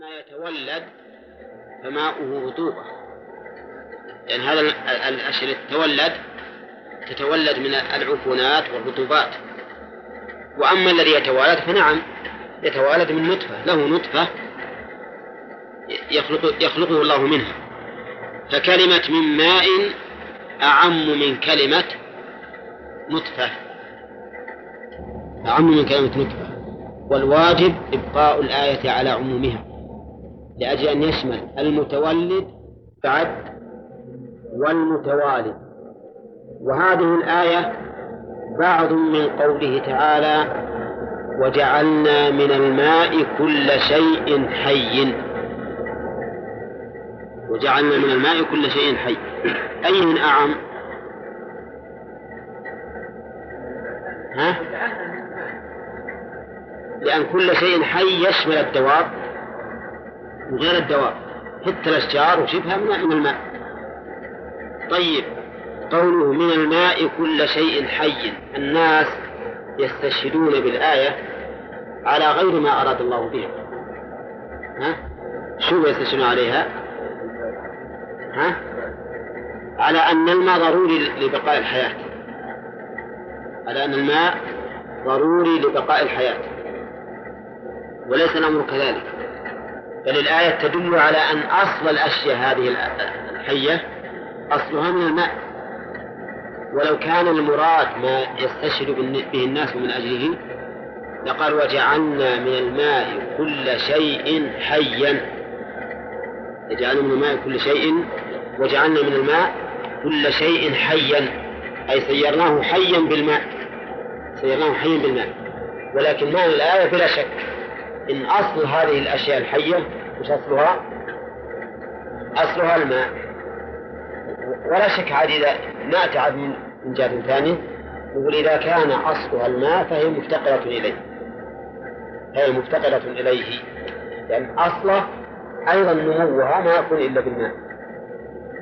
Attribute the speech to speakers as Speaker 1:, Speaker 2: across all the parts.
Speaker 1: ما يتولد فماؤه رطوبة يعني هذا الأشياء التي تتولد تتولد من العفونات والرطوبات. وأما الذي يتوالد فنعم يتوالد من نطفة له نطفة يخلق يخلقه الله منها. فكلمة من ماء أعم من كلمة نطفة. أعم من كلمة نطفة. والواجب إبقاء الآية على عمومها. لأجل أن يشمل المتولد بعد والمتوالد. وهذه الآية بعض من قوله تعالى وجعلنا من الماء كل شيء حي. وجعلنا من الماء كل شيء حي. أي من أعم؟ ها؟ لأن كل شيء حي يشمل الدواب. وغير الدواب حتى الأشجار وشبهها من الماء. طيب. قوله من الماء كل شيء حي. الناس يستشهدون بالآية على غير ما أراد الله بها ها؟ شو يستشهدون عليها؟ ها؟ على أن الماء ضروري لبقاء الحياة. على أن الماء ضروري لبقاء الحياة. وليس الأمر كذلك. بل الآية تدل على أن أصل الأشياء هذه الحية أصلها من الماء. ولو كان المراد ما يستشهد به الناس من أجله لقال وجعلنا من الماء كل شيء حيا. وجعلنا من الماء كل شيء وجعلنا من الماء كل شيء حيا. أي سيرناه حيا بالماء. سيرناه حيا بالماء. ولكن معنى الآية بلا شك إن أصل هذه الأشياء الحية وش أصلها؟ أصلها الماء. ولا شك عاد إذا نأتي من جهة ثانية نقول إذا كان أصلها الماء فهي مفتقرة إليه. هي مفتقرة إليه. لأن أصله أيضا نموها ما يكون إلا بالماء.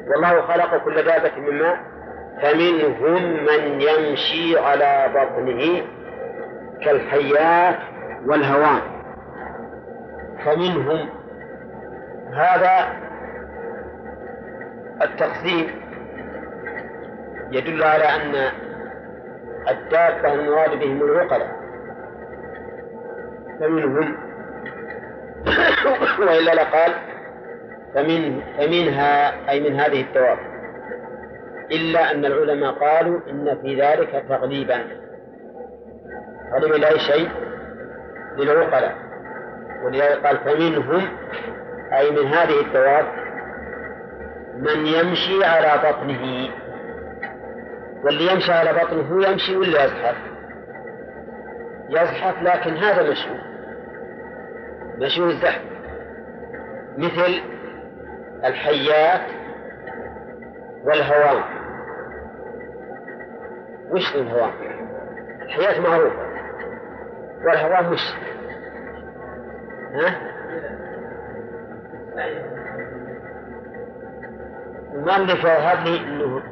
Speaker 1: والله خلق كل دابة من ماء فمنهم من يمشي على بطنه كالحيات والهوان فمنهم هذا التقسيم يدل على أن الدابة المراد بهم العقلاء. فمنهم وإلا لقال فمن فمنها أي من هذه الدواب إلا أن العلماء قالوا إن في ذلك تغليبا. تغليبا لأي شيء للعقلاء. ولذلك قال فمنهم أي من هذه الدواب من يمشي على بطنه. واللي يمشي على بطنه يمشي ولا يزحف؟ يزحف لكن هذا مشهور. مشهور الزحف. مثل الحيات والهوام. وش الهوام؟ الحيات معروفة. والهوام وش؟ ها؟ المؤلف يظهر لي انه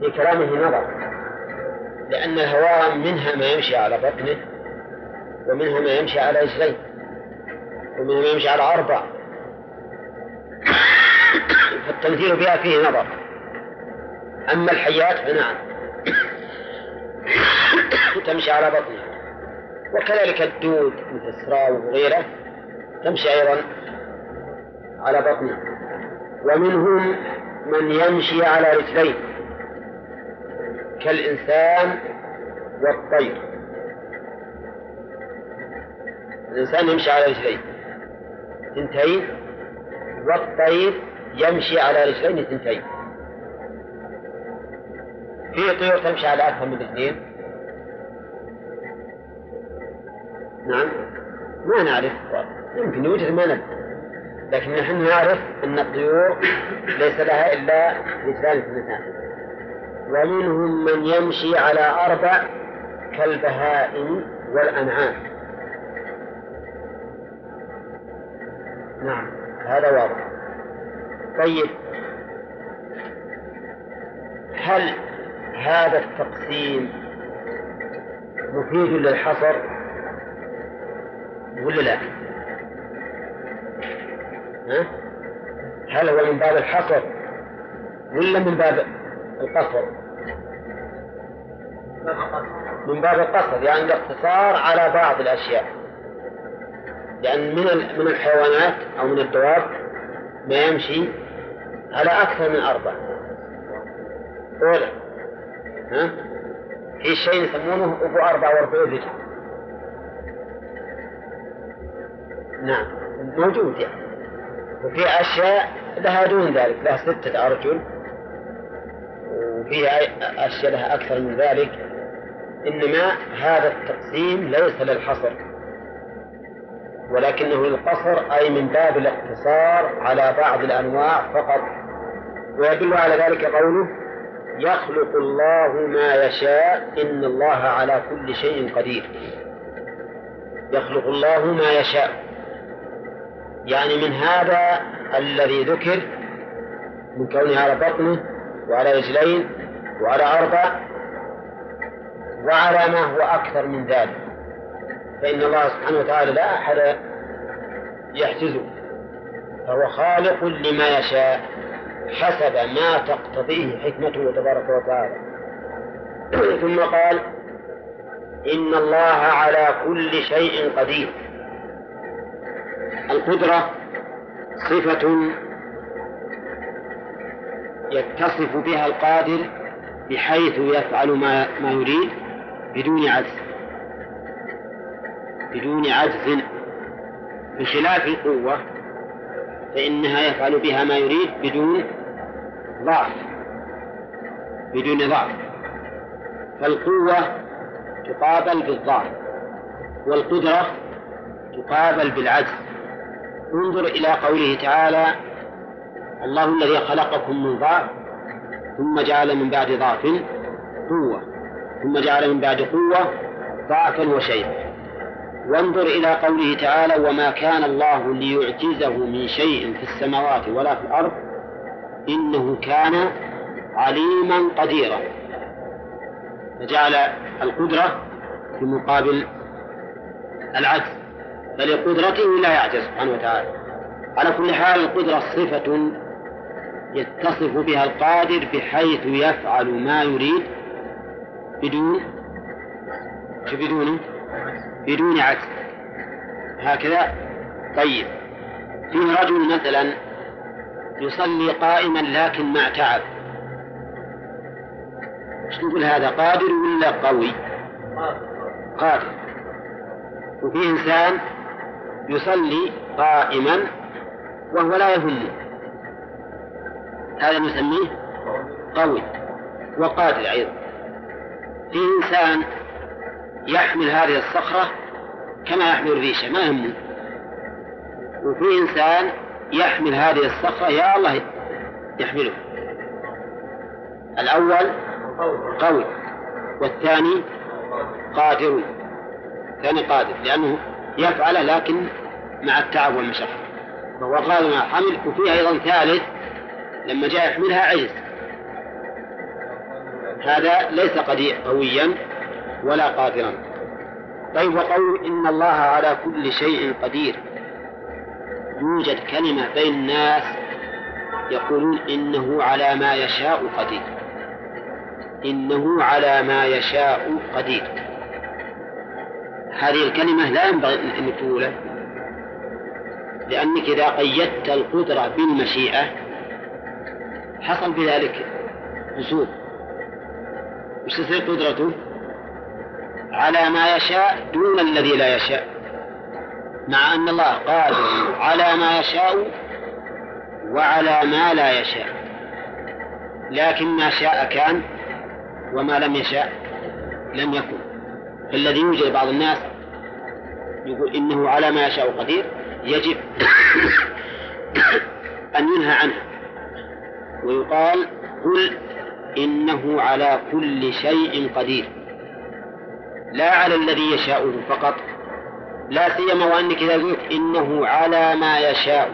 Speaker 1: في كلامه نظر. لأن الهوام منها ما يمشي على بطنه ومنها ما يمشي على رجليه ومنها ما يمشي على أربع فالتمثيل بها فيه نظر. أما الحيات فنعم. تمشي على بطنها. وكذلك الدود مثل السراو وغيره تمشي أيضا على بطنها. ومنهم من يمشي على رجليه كالإنسان والطير. الإنسان يمشي على رجلين ثنتين والطير يمشي على رجلين ثنتين في طيور تمشي على أكثر من اثنين. نعم. ما نعرف. يمكن يوجد ما ندري لكن نحن نعرف أن الطيور ليس لها إلا رجلان اثنتان ومنهم من يمشي على أربع كالبهائم والأنعام. نعم هذا واضح. طيب. هل هذا التقسيم مفيد للحصر؟ ولا لا؟ هل هو من باب الحصر ولا من باب القصر؟ من باب القصر يعني الاقتصار على بعض الأشياء لأن من من الحيوانات أو من الدواب ما يمشي على أكثر من أربع أولا ها؟ في شيء يسمونه أبو أربع وأربعين رجل نعم. موجود يعني. وفي أشياء لها دون ذلك لها ستة أرجل. وفي أشياء لها أكثر من ذلك. إنما هذا التقسيم ليس للحصر. ولكنه للقصر أي من باب الاقتصار على بعض الأنواع فقط. ويدل على ذلك قوله يخلق الله ما يشاء إن الله على كل شيء قدير. يخلق الله ما يشاء. يعني من هذا الذي ذكر من كونه على بطنه وعلى رجلين وعلى أربع وعلى ما هو أكثر من ذلك. فإن الله سبحانه وتعالى لا أحد يحجزه فهو خالق لما يشاء حسب ما تقتضيه حكمته تبارك وتعالى. ثم قال إن الله على كل شيء قدير. القدرة صفة يتصف بها القادر بحيث يفعل ما ما يريد بدون عجز. بدون عجز. بخلاف القوة فإنها يفعل بها ما يريد بدون ضعف. بدون ضعف. فالقوة تقابل بالضعف والقدرة تقابل بالعجز. انظر إلى قوله تعالى الله الذي خلقكم من ضعف ثم جعل من بعد ضعف قوة ثم جعل من بعد قوة ضعفا وشيئا. وانظر إلى قوله تعالى وما كان الله ليعجزه من شيء في السماوات ولا في الأرض إنه كان عليما قديرا. فجعل القدرة في مقابل العجز. فلقدرته لا يعجز سبحانه وتعالى. على كل حال القدرة صفة يتصف بها القادر بحيث يفعل ما يريد بدون بدون؟ بدون عجز. هكذا. طيب. فيه رجل مثلا يصلي قائما لكن مع تعب إيش نقول هذا؟ قادر ولا قوي؟ قادر. وفي إنسان يصلي قائما وهو لا يهمه. هذا نسميه قوي وقادر أيضا. في إنسان يحمل هذه الصخرة كما يحمل الريشة ما يهمه. وفي إنسان يحمل هذه الصخرة يا الله يحمله. الأول قوي والثاني قادر. الثاني قادر لأنه يفعل لكن مع التعب والمشقة قادر مع حمل وفيه أيضا ثالث لما جاء يحملها عجز. هذا ليس قويا ولا قادرا. طيب وقول إن الله على كل شيء قدير. يوجد كلمة بين الناس يقولون إنه على ما يشاء قدير. إنه على ما يشاء قدير. هذه الكلمة لا ينبغي أن تقولها لأنك إذا قيدت القدرة بالمشيئة حصل بذلك قصور وش تصير قدرته؟ على ما يشاء دون الذي لا يشاء. مع أن الله قادر على ما يشاء وعلى ما لا يشاء. لكن ما شاء كان وما لم يشاء لم يكن. فالذي يوجد بعض الناس يقول إنه على ما يشاء قدير يجب أن ينهى عنه. ويقال قل إنه على كل شيء قدير. لا على الذي يشاءه فقط. لا سيما وأنك إذا قلت إنه على ما يشاء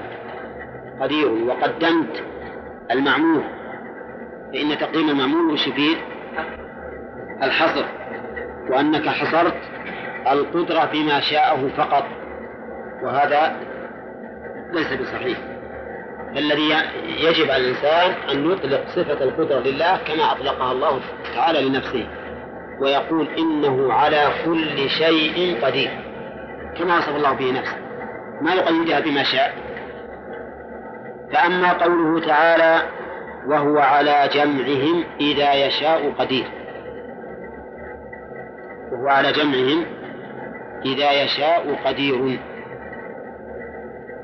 Speaker 1: قدير وقدمت المعمول فإن تقديم المعمول وش؟ الحصر. وأنك حصرت القدرة فيما شاءه فقط. وهذا ليس بصحيح. الذي يجب على الإنسان أن يطلق صفة القدرة لله كما أطلقها الله تعالى لنفسه ويقول إنه على كل شيء قدير كما وصف الله به نفسه. ما يقيدها بما شاء. فأما قوله تعالى وهو على جمعهم إذا يشاء قدير وهو على جمعهم إذا يشاء قدير.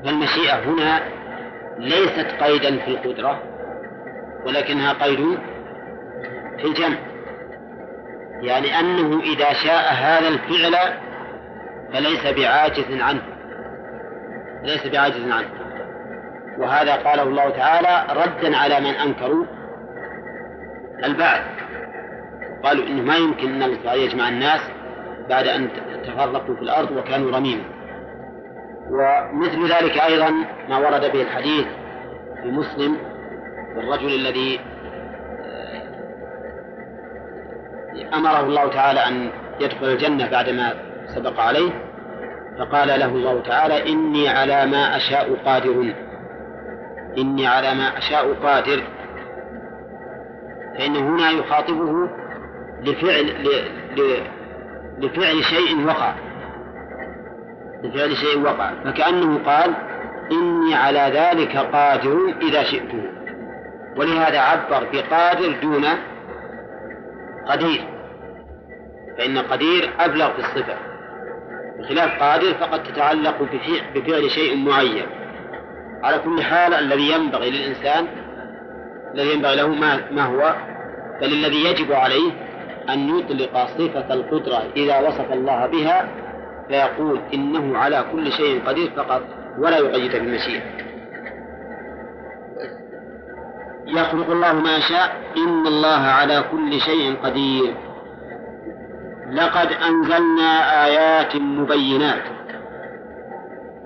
Speaker 1: فالمشيئة هنا ليست قيدا في القدرة ولكنها قيد في الجمع. يعني أنه إذا شاء هذا الفعل فليس بعاجز عنه ليس بعاجز عنه. وهذا قاله الله تعالى ردا على من أنكروا البعث. قالوا إنه ما يمكن أن الله يجمع الناس بعد أن تفرقوا في الأرض وكانوا رميما ومثل ذلك أيضا ما ورد به الحديث في مسلم الرجل الذي آه، أمره الله تعالى أن يدخل الجنة بعدما سبق عليه فقال له الله تعالى إني على ما أشاء قادر. إني على ما أشاء قادر. فإنه هنا يخاطبه لفعل لفعل شيء وقع. لفعل شيء وقع. فكأنه قال إني على ذلك قادر إذا شئت. ولهذا عبر بقادر دون قدير. فإن قدير أبلغ في الصفة. بخلاف قادر فقد تتعلق بفعل شيء معين. على كل حال الذي ينبغي للإنسان الذي ينبغي له ما, ما هو بل الذي يجب عليه أن يطلق صفة القدرة إذا وصف الله بها فيقول إنه على كل شيء قدير فقط ولا يقيد بالمشيئة. يخلق الله ما شاء إن الله على كل شيء قدير. لقد أنزلنا آيات مبينات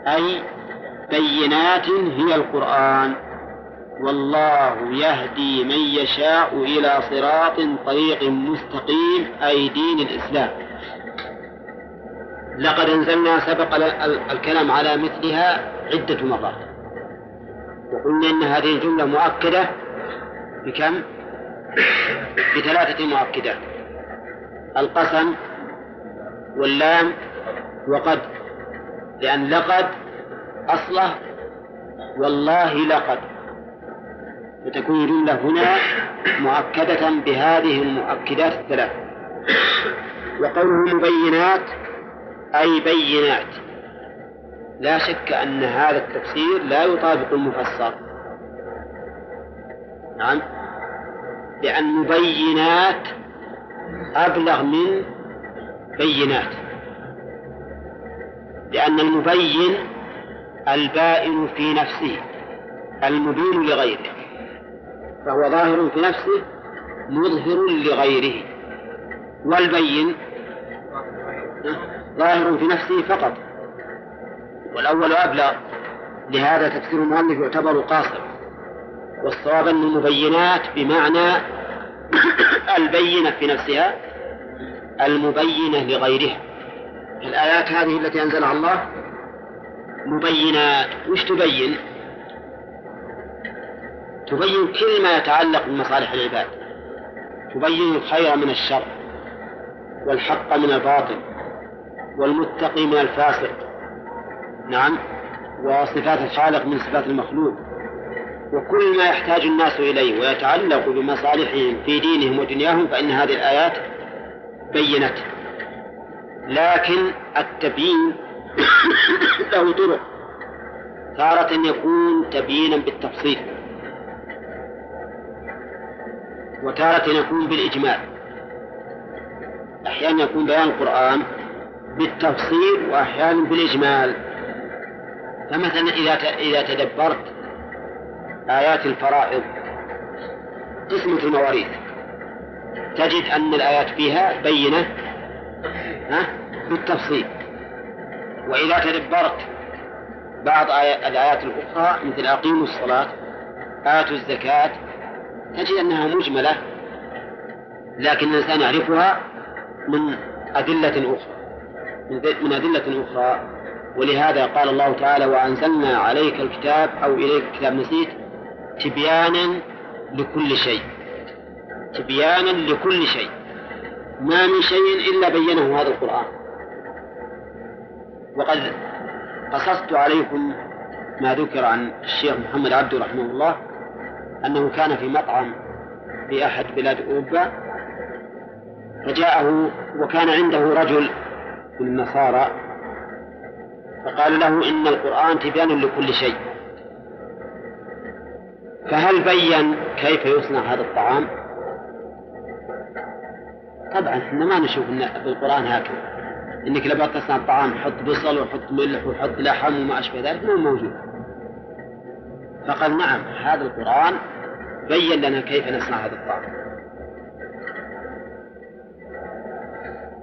Speaker 1: أي بينات هي القرآن. والله يهدي من يشاء إلى صراط طريق مستقيم أي دين الإسلام. لقد أنزلنا سبق الكلام على مثلها عدة مرات وقلنا إن هذه الجملة مؤكدة بكم؟ بثلاثة مؤكدات القسم واللام وقد لأن لقد أصله والله لقد. فتكون الجملة هنا مؤكدة بهذه المؤكدات الثلاث. وقوله مبينات أي بينات. لا شك أن هذا التفسير لا يطابق المفسر. نعم. لأن مبينات أبلغ من بينات. لأن المبين البائن في نفسه المبين لغيره. فهو ظاهر في نفسه مظهر لغيره. والبين ظاهر في نفسه فقط. والأول أبلغ. لهذا تفسير المؤلف يعتبر قاصر والصواب أن المبينات بمعنى البينة في نفسها المبينة لغيرها. الآيات هذه التي أنزلها الله مبينات. وش تبين؟ تبين كل ما يتعلق بمصالح العباد. تبين الخير من الشر والحق من الباطل والمتقي من الفاسق. نعم وصفات الخالق من صفات المخلوق. وكل ما يحتاج الناس إليه ويتعلق بمصالحهم في دينهم ودنياهم فإن هذه الآيات بينت. لكن التبيين له طرق. تارة يكون تبيينا بالتفصيل. وتارة يكون بالإجمال. أحيانا يكون بيان القرآن بالتفصيل وأحيانا بالإجمال. فمثلا إذا إذا تدبرت آيات الفرائض قسمة المواريث تجد أن الآيات فيها بينة ها بالتفصيل. وإذا تدبرت بعض الآيات الأخرى مثل أقيموا الصلاة آتوا الزكاة تجد أنها مجملة لكن الإنسان يعرفها من أدلة أخرى من أدلة أخرى. ولهذا قال الله تعالى وأنزلنا عليك الكتاب أو إليك الكتاب نسيت تبيانا لكل شيء تبيانا لكل شيء. ما من شيء إلا بينه هذا القرآن. وقد قصصت عليكم ما ذكر عن الشيخ محمد عبده رحمه الله. أنه كان في مطعم في أحد بلاد أوروبا فجاءه وكان عنده رجل من النصارى فقال له إن القرآن تبيان لكل شيء. فهل بين كيف يصنع هذا الطعام؟ طبعا إحنا ما نشوف إن بالقرآن هكذا. إنك لما تصنع الطعام حط بصل وحط ملح وحط لحم وما أشبه ذلك مو موجود. فقال نعم هذا القرآن بين لنا كيف نصنع هذا الطعام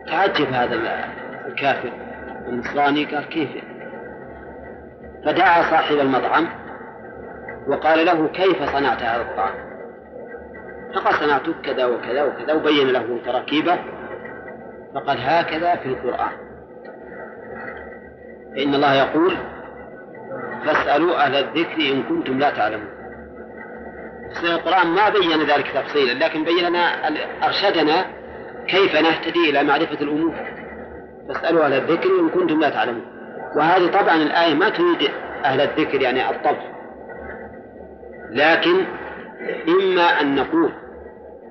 Speaker 1: تعجب هذا الكافر النصراني قال كيف فدعا صاحب المطعم وقال له كيف صنعت هذا الطعام فقال صنعته كذا وكذا وكذا وبين له تراكيبه فقال هكذا في القرآن. فإن الله يقول فاسألوا أهل الذكر إن كنتم لا تعلمون. القرآن ما بين ذلك تفصيلا لكن بين لنا أرشدنا كيف نهتدي إلى معرفة الأمور. فاسألوا أهل الذكر إن كنتم لا تعلمون. وهذه طبعا الآية ما تريد أهل الذكر يعني الطبع لكن إما أن نقول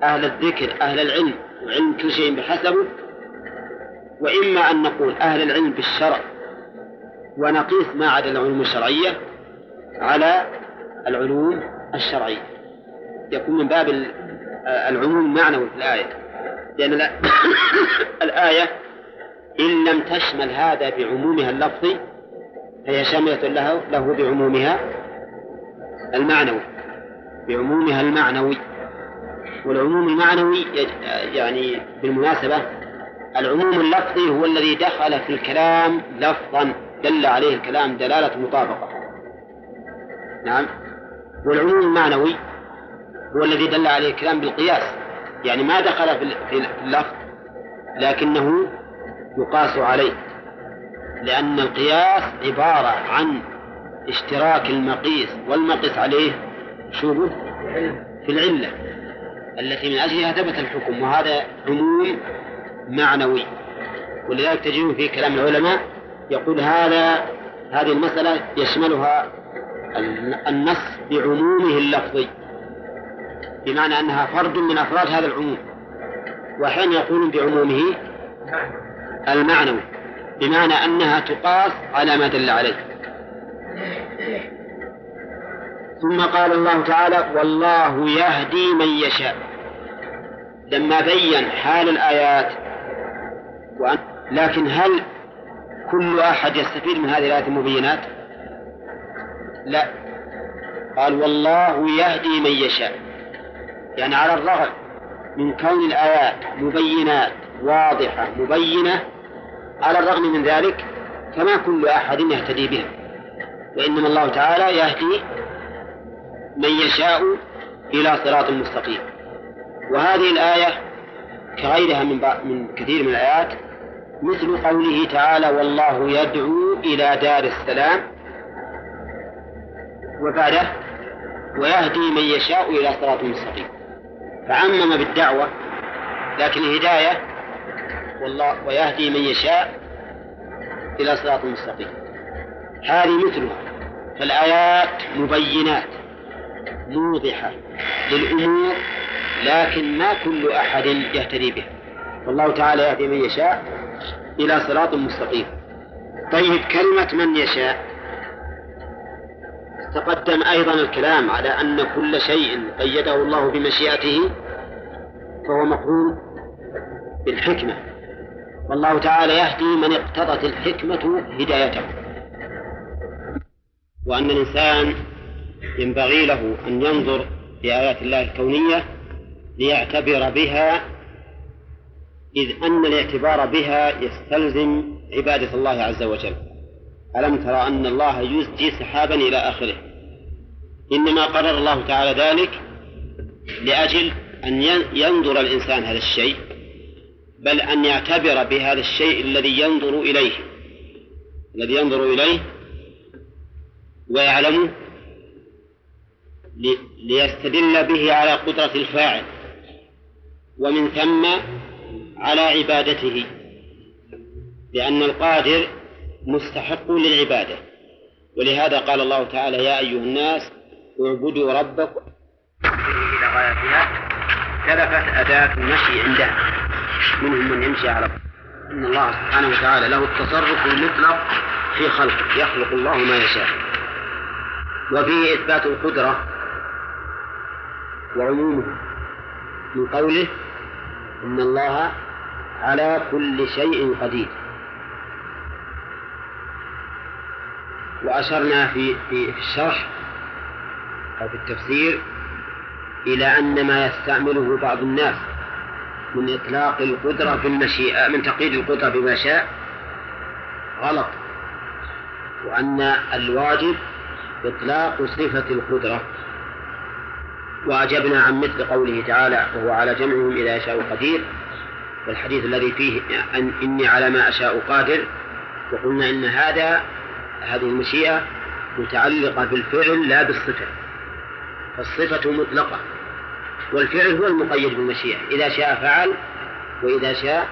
Speaker 1: أهل الذكر أهل العلم وعلم كل شيء بحسبه وإما أن نقول أهل العلم بالشرع. ونقيس ما عدا العلوم الشرعية على العلوم الشرعية. يكون من باب العموم المعنوي في الآية. لأن الآية إن لم تشمل هذا بعمومها اللفظي فهي شاملة له له بعمومها المعنوي. بعمومها المعنوي. والعموم المعنوي يعني بالمناسبة العموم اللفظي هو الذي دخل في الكلام لفظا. دل عليه الكلام دلالة مطابقة. نعم. والعموم المعنوي هو الذي دل عليه الكلام بالقياس. يعني ما دخل في اللفظ لكنه يقاس عليه. لأن القياس عبارة عن اشتراك المقيس والمقيس عليه شو في العلة التي من أجلها ثبت الحكم وهذا عموم معنوي. ولذلك تجدون في كلام العلماء يقول هذا هذه المسألة يشملها النص بعمومه اللفظي بمعنى أنها فرد من أفراد هذا العموم وأحيانا يقولون بعمومه المعنوي بمعنى أنها تقاس على ما دل عليه. ثم قال الله تعالى والله يهدي من يشاء لما بين حال الآيات وأن لكن هل كل أحد يستفيد من هذه الآيات المبينات؟ لا. قال والله يهدي من يشاء. يعني على الرغم من كون الآيات مبينات واضحة مبينة على الرغم من ذلك فما كل أحد يهتدي بها. وإنما الله تعالى يهدي من يشاء إلى صراط مستقيم. وهذه الآية كغيرها من من كثير من الآيات مثل قوله تعالى والله يدعو إلى دار السلام وبعده ويهدي من يشاء إلى صراط مستقيم. فعمم بالدعوة لكن الهداية والله ويهدي من يشاء إلى صراط مستقيم. هذه مثلها فالآيات مبينات موضحة للأمور لكن ما كل أحد يهتدي بها. والله تعالى يهدي من يشاء إلى صراط مستقيم. طيب كلمة من يشاء؟ تقدم أيضا الكلام على أن كل شيء قيده الله بمشيئته فهو مقرون بالحكمة. والله تعالى يهدي من اقتضت الحكمة هدايته. وأن الإنسان ينبغي له أن ينظر في آيات الله الكونية ليعتبر بها إذ أن الاعتبار بها يستلزم عبادة الله عز وجل. ألم ترى أن الله يزجي سحابا إلى آخره؟ إنما قرر الله تعالى ذلك لأجل أن ينظر الإنسان هذا الشيء بل أن يعتبر بهذا الشيء الذي ينظر إليه. الذي ينظر إليه ويعلمه ليستدل به على قدرة الفاعل. ومن ثم على عبادته لأن القادر مستحق للعبادة. ولهذا قال الله تعالى يا أيها الناس اعبدوا ربكم إلى غايتها. اختلفت أداة المشي عندها منهم من يمشي على إن الله سبحانه وتعالى له التصرف المطلق في خلقه يخلق الله ما يشاء. وفيه إثبات القدرة وعمومه من قوله إن الله على كل شيء قدير. وأشرنا في في الشرح أو في التفسير إلى أن ما يستعمله بعض الناس من إطلاق القدرة بالمشيئة من تقييد القدرة بما شاء غلط وأن الواجب إطلاق صفة القدرة. وأجبنا عن مثل قوله تعالى وهو على جمعهم إذا يشاء قدير والحديث الذي فيه أن إني على ما أشاء قادر وقلنا إن هذا هذه المشيئة متعلقة بالفعل لا بالصفة فالصفة مطلقة والفعل هو المقيد بالمشيئة إذا شاء فعل وإذا شاء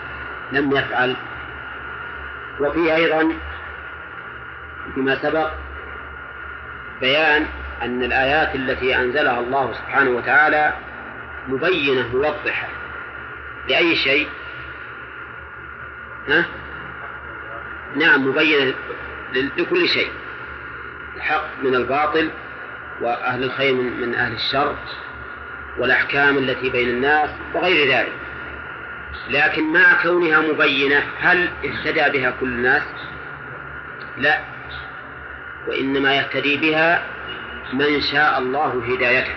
Speaker 1: لم يفعل. وفي أيضا فيما سبق بيان أن الآيات التي أنزلها الله سبحانه وتعالى مبينة موضحة. لأي شيء؟ ها؟ نعم مبينة لكل شيء. الحق من الباطل وأهل الخير من أهل الشر والأحكام التي بين الناس وغير ذلك. لكن مع كونها مبينة هل اهتدى بها كل الناس؟ لا. وإنما يهتدي بها من شاء الله هدايته.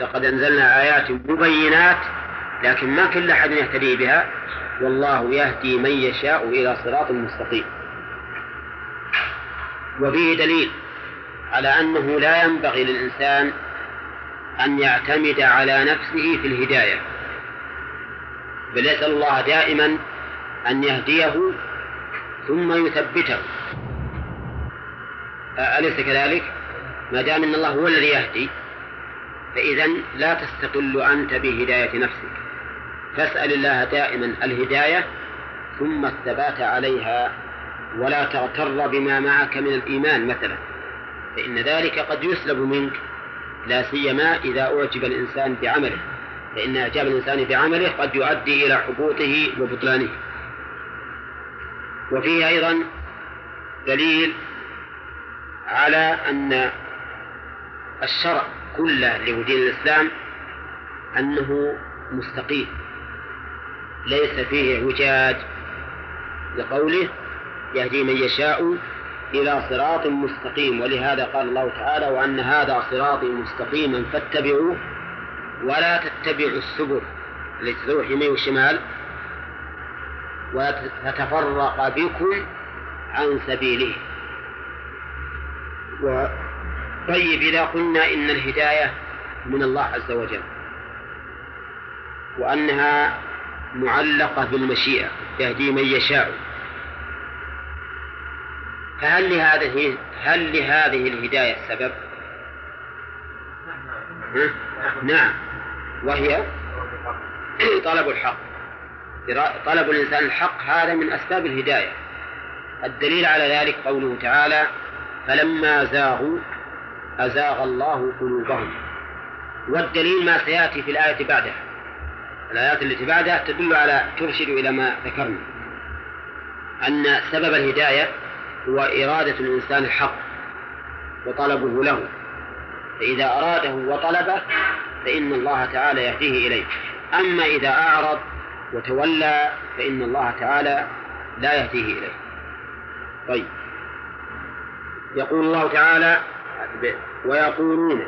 Speaker 1: لقد أنزلنا آيات مبينات لكن ما كل أحد يهتدي بها. والله يهدي من يشاء إلى صراط مستقيم. وفيه دليل على أنه لا ينبغي للإنسان أن يعتمد على نفسه في الهداية. بل يسأل الله دائما أن يهديه ثم يثبته. أليس كذلك؟ ما دام أن الله هو الذي يهدي فإذا لا تستقل أنت بهداية نفسك. فاسأل الله دائما الهداية ثم الثبات عليها ولا تغتر بما معك من الإيمان مثلا. فإن ذلك قد يسلب منك لا سيما إذا أعجب الإنسان بعمله. فإن إعجاب الإنسان بعمله قد يؤدي إلى حبوطه وبطلانه. وفيه أيضا دليل على أن الشرع كله لدين الإسلام أنه مستقيم. ليس فيه اعوجاج لقوله يهدي من يشاء إلى صراط مستقيم. ولهذا قال الله تعالى وأن هذا صراطي مستقيما فاتبعوه ولا تتبعوا السبل التي تروح يمين وشمال وتتفرق بكم عن سبيله. طيب إذا قلنا إن الهداية من الله عز وجل وأنها معلقة بالمشيئة يهدي من يشاء فهل لهذه هل لهذه الهداية سبب؟ نعم. وهي طلب الحق. طلب الإنسان الحق هذا من أسباب الهداية. الدليل على ذلك قوله تعالى فلما زاغوا أزاغ الله قلوبهم. والدليل ما سيأتي في الآية بعدها. الآيات التي بعدها تدل على ترشد إلى ما ذكرنا. أن سبب الهداية هو إرادة الإنسان الحق وطلبه له. فإذا أراده وطلبه فإن الله تعالى يهديه إليه. أما إذا أعرض وتولى فإن الله تعالى لا يهديه إليه. طيب. يقول الله تعالى ويقولون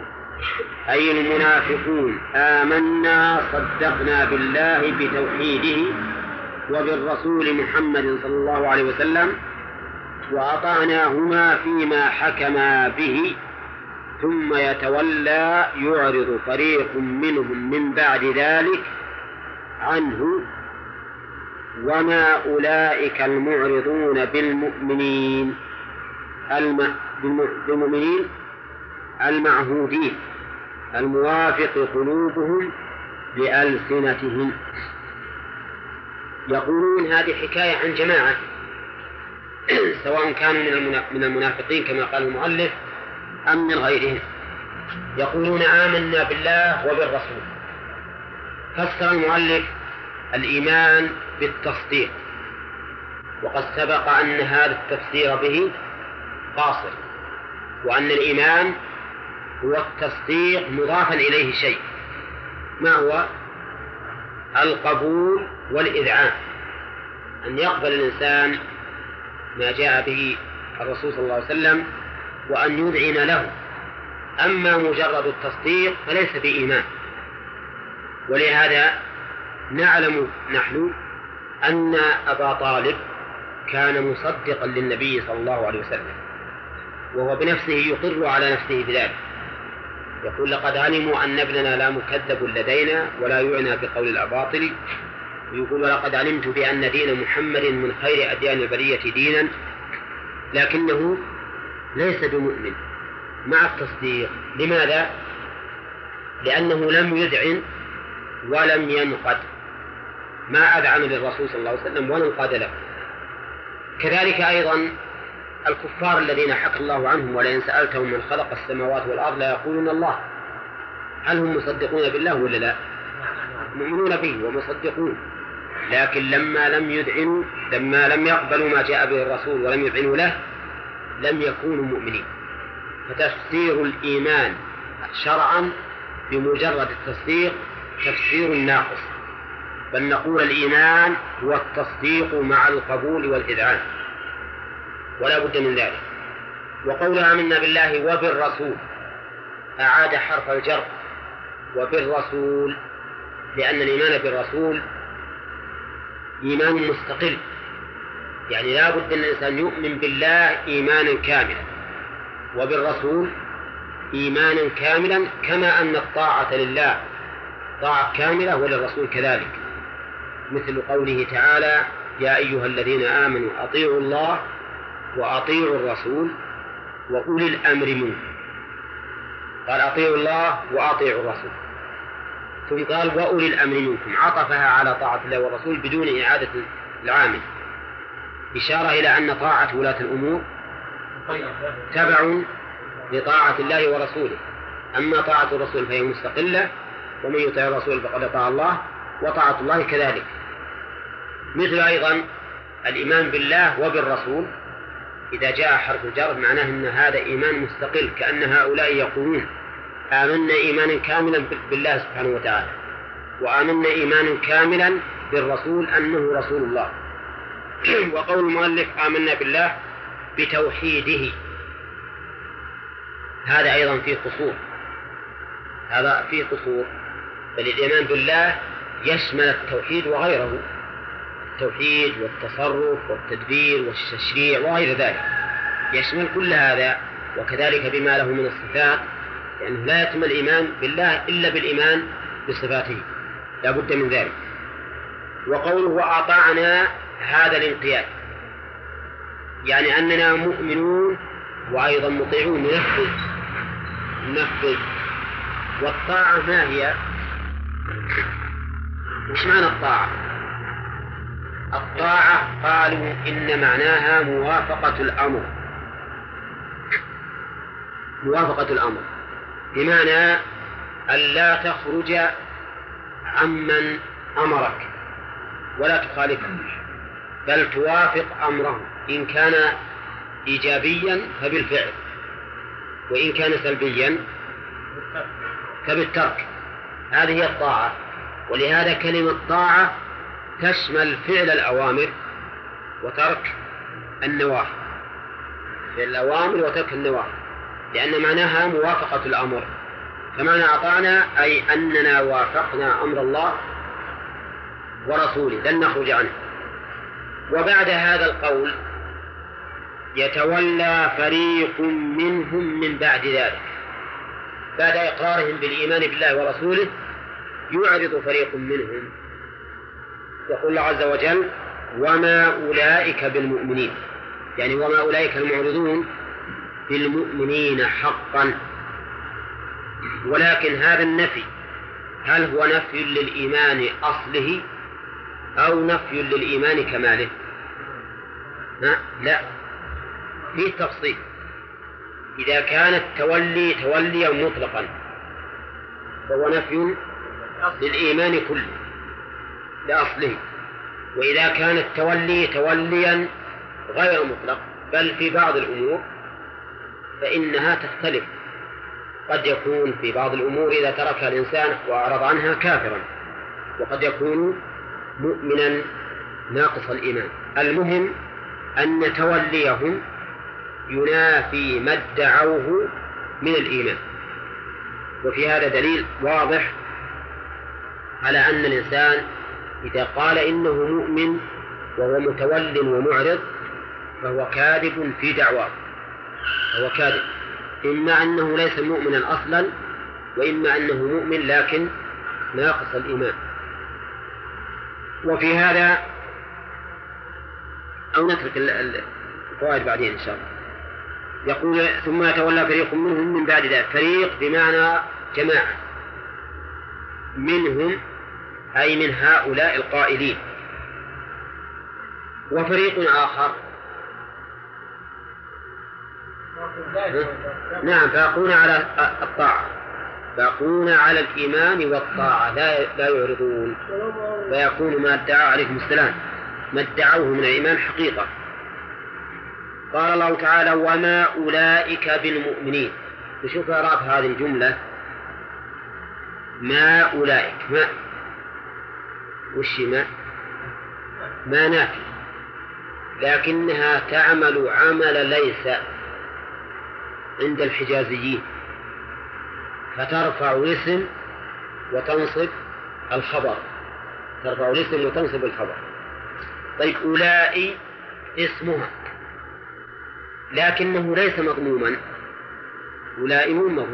Speaker 1: أي المنافقون آمنا صدقنا بالله بتوحيده وبالرسول محمد صلى الله عليه وسلم وأطعناهما فيما حكما به ثم يتولى يعرض فريق منهم من بعد ذلك عنه وما أولئك المعرضون بالمؤمنين الم... بالمؤمنين المعهودين الموافق قلوبهم بألسنتهم. يقولون هذه حكاية عن جماعة سواء كانوا من المنافقين كما قال المؤلف أم من غيرهم. يقولون آمنا بالله وبالرسول. فسر المؤلف الإيمان بالتصديق وقد سبق أن هذا التفسير به قاصر. وأن الإيمان هو التصديق مضافا إليه شيء ما هو؟ القبول والإذعان. أن يقبل الإنسان ما جاء به الرسول صلى الله عليه وسلم وأن يذعن له. أما مجرد التصديق فليس بإيمان. ولهذا نعلم نحن أن أبا طالب كان مصدقا للنبي صلى الله عليه وسلم. وهو بنفسه يقر على نفسه بذلك. يقول لقد علموا أن ابننا لا مكذب لدينا ولا يعنى بقول الأباطل. ويقول ولقد علمت بأن دين محمد من خير أديان البرية دينا لكنه ليس بمؤمن. مع التصديق. لماذا؟ لأنه لم يذعن ولم ينقد. ما أذعن للرسول صلى الله عليه وسلم ولا انقاد له. كذلك أيضا الكفار الذين حكى الله عنهم ولئن سألتهم من خلق السماوات والأرض لا يقولون الله. هل هم مصدقون بالله ولا لا؟ مؤمنون به ومصدقون. لكن لما لم يذعنوا لما لم يقبلوا ما جاء به الرسول ولم يذعنوا له لم يكونوا مؤمنين. فتفسير الإيمان شرعا بمجرد التصديق تفسير ناقص. بل نقول الإيمان هو التصديق مع القبول والإذعان. ولا بد من ذلك. وقول آمنا بالله وبالرسول أعاد حرف الجر وبالرسول لأن الإيمان بالرسول إيمان مستقل. يعني لا بد أن الإنسان يؤمن بالله إيمانا كاملا وبالرسول إيمانا كاملا كما أن الطاعة لله طاعة كاملة وللرسول كذلك. مثل قوله تعالى يا أيها الذين آمنوا أطيعوا الله وأطيعوا الرسول وأولي الأمر منكم. قال أطيعوا الله وأطيعوا الرسول. ثم قال وأولي الأمر منكم. عطفها على طاعة الله والرسول بدون إعادة العامل. إشارة إلى أن طاعة ولاة الأمور تبع لطاعة الله ورسوله. أما طاعة الرسول فهي مستقلة ومن يطع الرسول فقد أطاع الله وطاعة الله كذلك. مثل أيضا الإيمان بالله وبالرسول إذا جاء حرف الجر معناه أن هذا إيمان مستقل كأن هؤلاء يقولون آمنا إيمانا كاملا بالله سبحانه وتعالى وآمنا إيمانا كاملا بالرسول أنه رسول الله. وقول المؤلف آمنا بالله بتوحيده. هذا أيضا فيه قصور. هذا فيه قصور. بل الإيمان بالله يشمل التوحيد وغيره. التوحيد والتصرف والتدبير والتشريع وغير ذلك. يشمل كل هذا وكذلك بما له من الصفات لأنه لا يتم الإيمان بالله إلا بالإيمان بصفاته. لا بد من ذلك. وقوله وأطعنا هذا الانقياد. يعني أننا مؤمنون وأيضا مطيعون. ننفذ ننفذ والطاعة ما هي؟ وش معنى الطاعة؟ الطاعة قالوا إن معناها موافقة الأمر. موافقة الأمر. بمعنى أن لا تخرج عمن أمرك ولا تخالفه بل توافق أمره إن كان إيجابيا فبالفعل وإن كان سلبيا فبالترك. هذه هي الطاعة ولهذا كلمة طاعة تشمل فعل الأوامر وترك النواهي. فعل الأوامر وترك النواهي. لأن معناها موافقة الأمر. فمعنى أطعنا أي أننا وافقنا أمر الله ورسوله. لن نخرج عنه. وبعد هذا القول يتولى فريق منهم من بعد ذلك. بعد إقرارهم بالإيمان بالله ورسوله يعرض فريق منهم يقول الله عز وجل وما أولئك بالمؤمنين. يعني وما أولئك المعرضون بالمؤمنين حقا. ولكن هذا النفي هل هو نفي للإيمان أصله أو نفي للإيمان كماله؟ لا. في تفصيل. إذا كان التولي توليا مطلقا فهو نفي للإيمان كله. لأصله وإذا كان التولي توليا غير مطلق بل في بعض الأمور فإنها تختلف. قد يكون في بعض الأمور إذا تركها الإنسان وأعرض عنها كافرا وقد يكون مؤمنا ناقص الإيمان. المهم أن توليهم ينافي ما ادعوه من الإيمان. وفي هذا دليل واضح على أن الإنسان إذا قال إنه مؤمن وهو متول ومعرض فهو كاذب في دعواه. فهو كاذب. إما أنه ليس مؤمنا أصلا وإما أنه مؤمن لكن ناقص الإيمان. وفي هذا أو نترك الفوائد بعدين إن شاء الله. يقول ثم يتولى فريق منهم من بعد ذلك. فريق بمعنى جماعة. منهم أي من هؤلاء القائلين. وفريق آخر. نعم باقون على الطاعة. باقون على الإيمان والطاعة. لا لا يعرضون. فيكون ما ادعى عليكم السلام. ما ادعوه من الإيمان حقيقة. قال الله تعالى وما أولئك بالمؤمنين. نشوف إعراب هذه الجملة. ما أولئك. ما وش ما؟ ما نافي. لكنها تعمل عمل ليس عند الحجازيين. فترفع الاسم وتنصب الخبر. ترفع الاسم وتنصب الخبر. طيب أولئي اسمها. لكنه ليس مضموما أولئي مو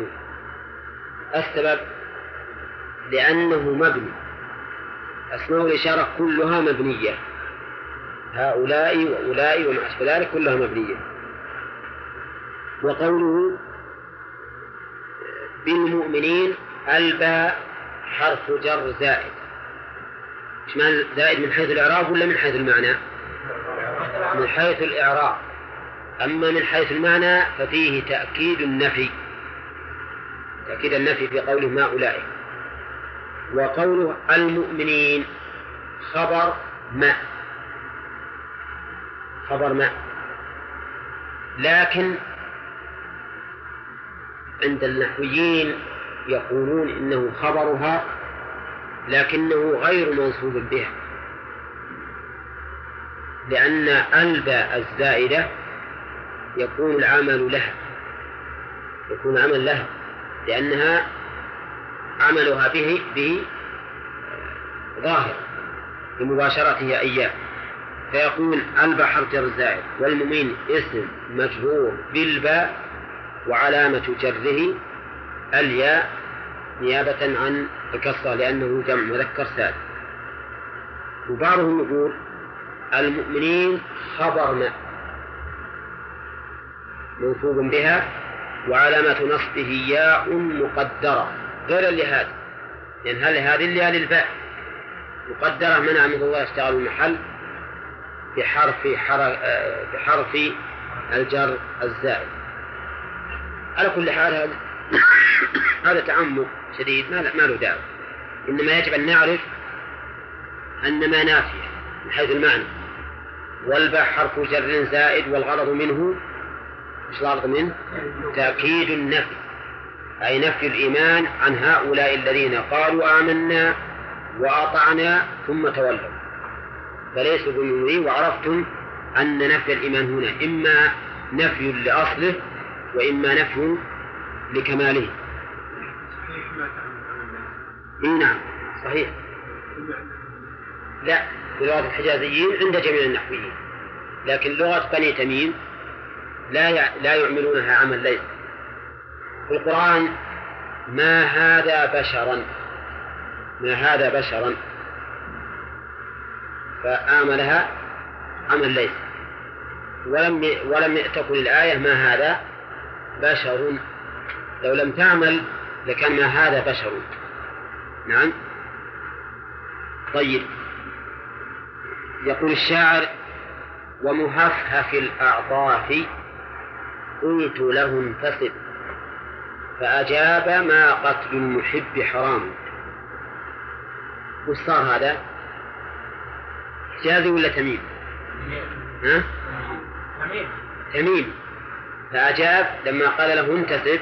Speaker 1: السبب لأنه مبني. أسماء الإشارة كلها مبنية. هؤلاء وأولئك وما أشبه ذلك كلها مبنية. وقوله بالمؤمنين الباء حرف جر زائد. إيش معنى زائد؟ من حيث الإعراب ولا من حيث المعنى؟ من حيث الإعراب. أما من حيث المعنى ففيه تأكيد النفي. تأكيد النفي في قوله ما أولئك. وقوله المؤمنين خبر ما. خبر ما. لكن عند النحويين يقولون إنه خبرها لكنه غير منصوب بها. لأن الباء الزائدة يكون العمل لها يكون عمل لها لأنها عملها به به ظاهر لمباشرته إياه. فيقول البحر جر زائد والمؤمن اسم مجرور بالباء وعلامة جره الياء نيابة عن الكسرة لأنه جمع مذكر سالم وبعضهم يقول المؤمنين خبر ما منصوب بها وعلامة نصبه ياء مقدرة. غير لهذا لأن هل هذه اللي للباء مقدرة منع من الله يشتغل المحل بحرف بحرف الجر الزائد. على كل حال هذا تعمق شديد ما ما له داعي. إنما يجب أن نعرف أن ما نافية من حيث المعنى. والباء حرف جر زائد والغرض منه إيش الغرض منه؟ تأكيد النفي. أي نفي الإيمان عن هؤلاء الذين قالوا آمنا وأطعنا ثم تولوا. فليسوا بمؤمنين وعرفتم أن نفي الإيمان هنا إما نفي لأصله وإما نفي لكماله. إيه نعم صحيح. لا في لغة الحجازيين عند جميع النحويين لكن لغة بني تميم لا لا يعملونها عمل ليس. في القرآن ما هذا بشرا؟ ما هذا بشرا؟ فآملها عمل ليس. ولم ولم تكن الآية ما هذا بشر. لو لم تعمل لكان ما هذا بشر. نعم. طيب. يقول الشاعر ومهفهف الأعطاف قلت له انتسب فأجاب ما قتل المحب حرام. وش صار هذا؟ حجازي ولا تميم؟ ها؟ تميم. تميم فأجاب لما قال له انتسب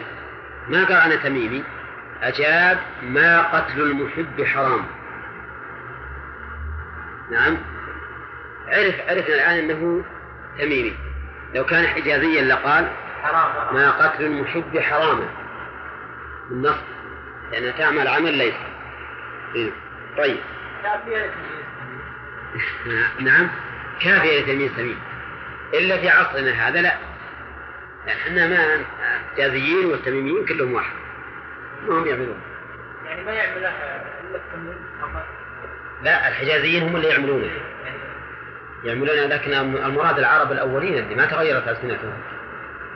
Speaker 1: ما قال أنا تميمي؟ أجاب ما قتل المحب حرام. نعم. عرف عرفنا الآن أنه تميمي. لو كان حجازيا لقال ما قتل المحب حراما. بالنص لأنها تعمل عمل ليس. إيه. طيب. نعم. كافية لتلميذ سمين. إلا في عصرنا هذا لا. يعني إحنا ما الحجازيين والتميميين كلهم واحد. ما هم يعملون. يعني ما يعملها إلا لا الحجازيين هم اللي يعملونه يعملون لكن المراد العرب الأولين اللي ما تغيرت ألسنتهم.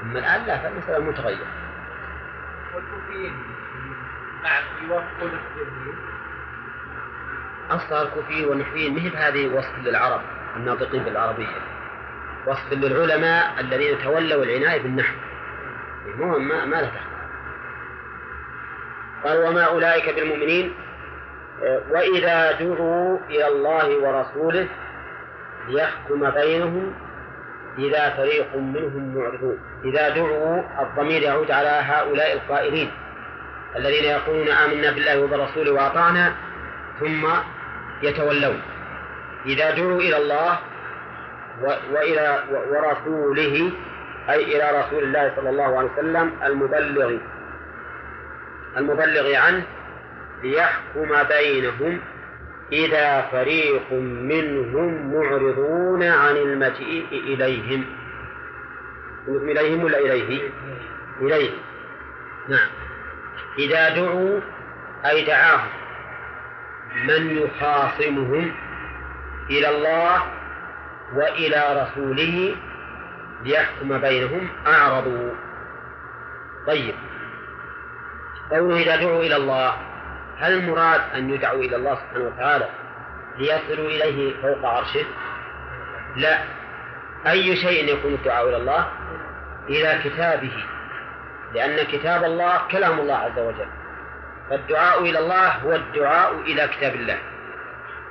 Speaker 1: أما الآن لا فالمسألة متغيرة. والكوفيين. يوافقون الحجازيين أصلا الكوفيين والنحويين مهب هذه وصف للعرب الناطقين بالعربية. وصف للعلماء الذين تولوا العناية بالنحو. مو ما, ما له قال وما أولئك بالمؤمنين وإذا دعوا إلى الله ورسوله ليحكم بينهم إذا فريق منهم معرضون. إذا دعوا الضمير يعود على هؤلاء القائلين الذين يقولون آمنا بالله وبرسوله وأطعنا ثم يتولون. إذا دعوا إلى الله وإلى ورسوله أي إلى رسول الله صلى الله عليه وسلم المبلغ المبلغ عنه ليحكم بينهم إذا فريق منهم معرضون عن المجيء إليهم. إليهم ولا إليه؟ إليه. نعم. إذا دعوا أي دعاهم. من يخاصمهم؟ إلى الله وإلى رسوله ليحكم بينهم. أعرضوا. طيب. قوله إذا دعوا إلى الله. هل المراد أن يدعوا إلى الله سبحانه وتعالى ليصلوا إليه فوق عرشه؟ لا. أي شيء يكون الدعاء إلى الله؟ إلى كتابه. لأن كتاب الله كلام الله عز وجل. فالدعاء إلى الله هو الدعاء إلى كتاب الله.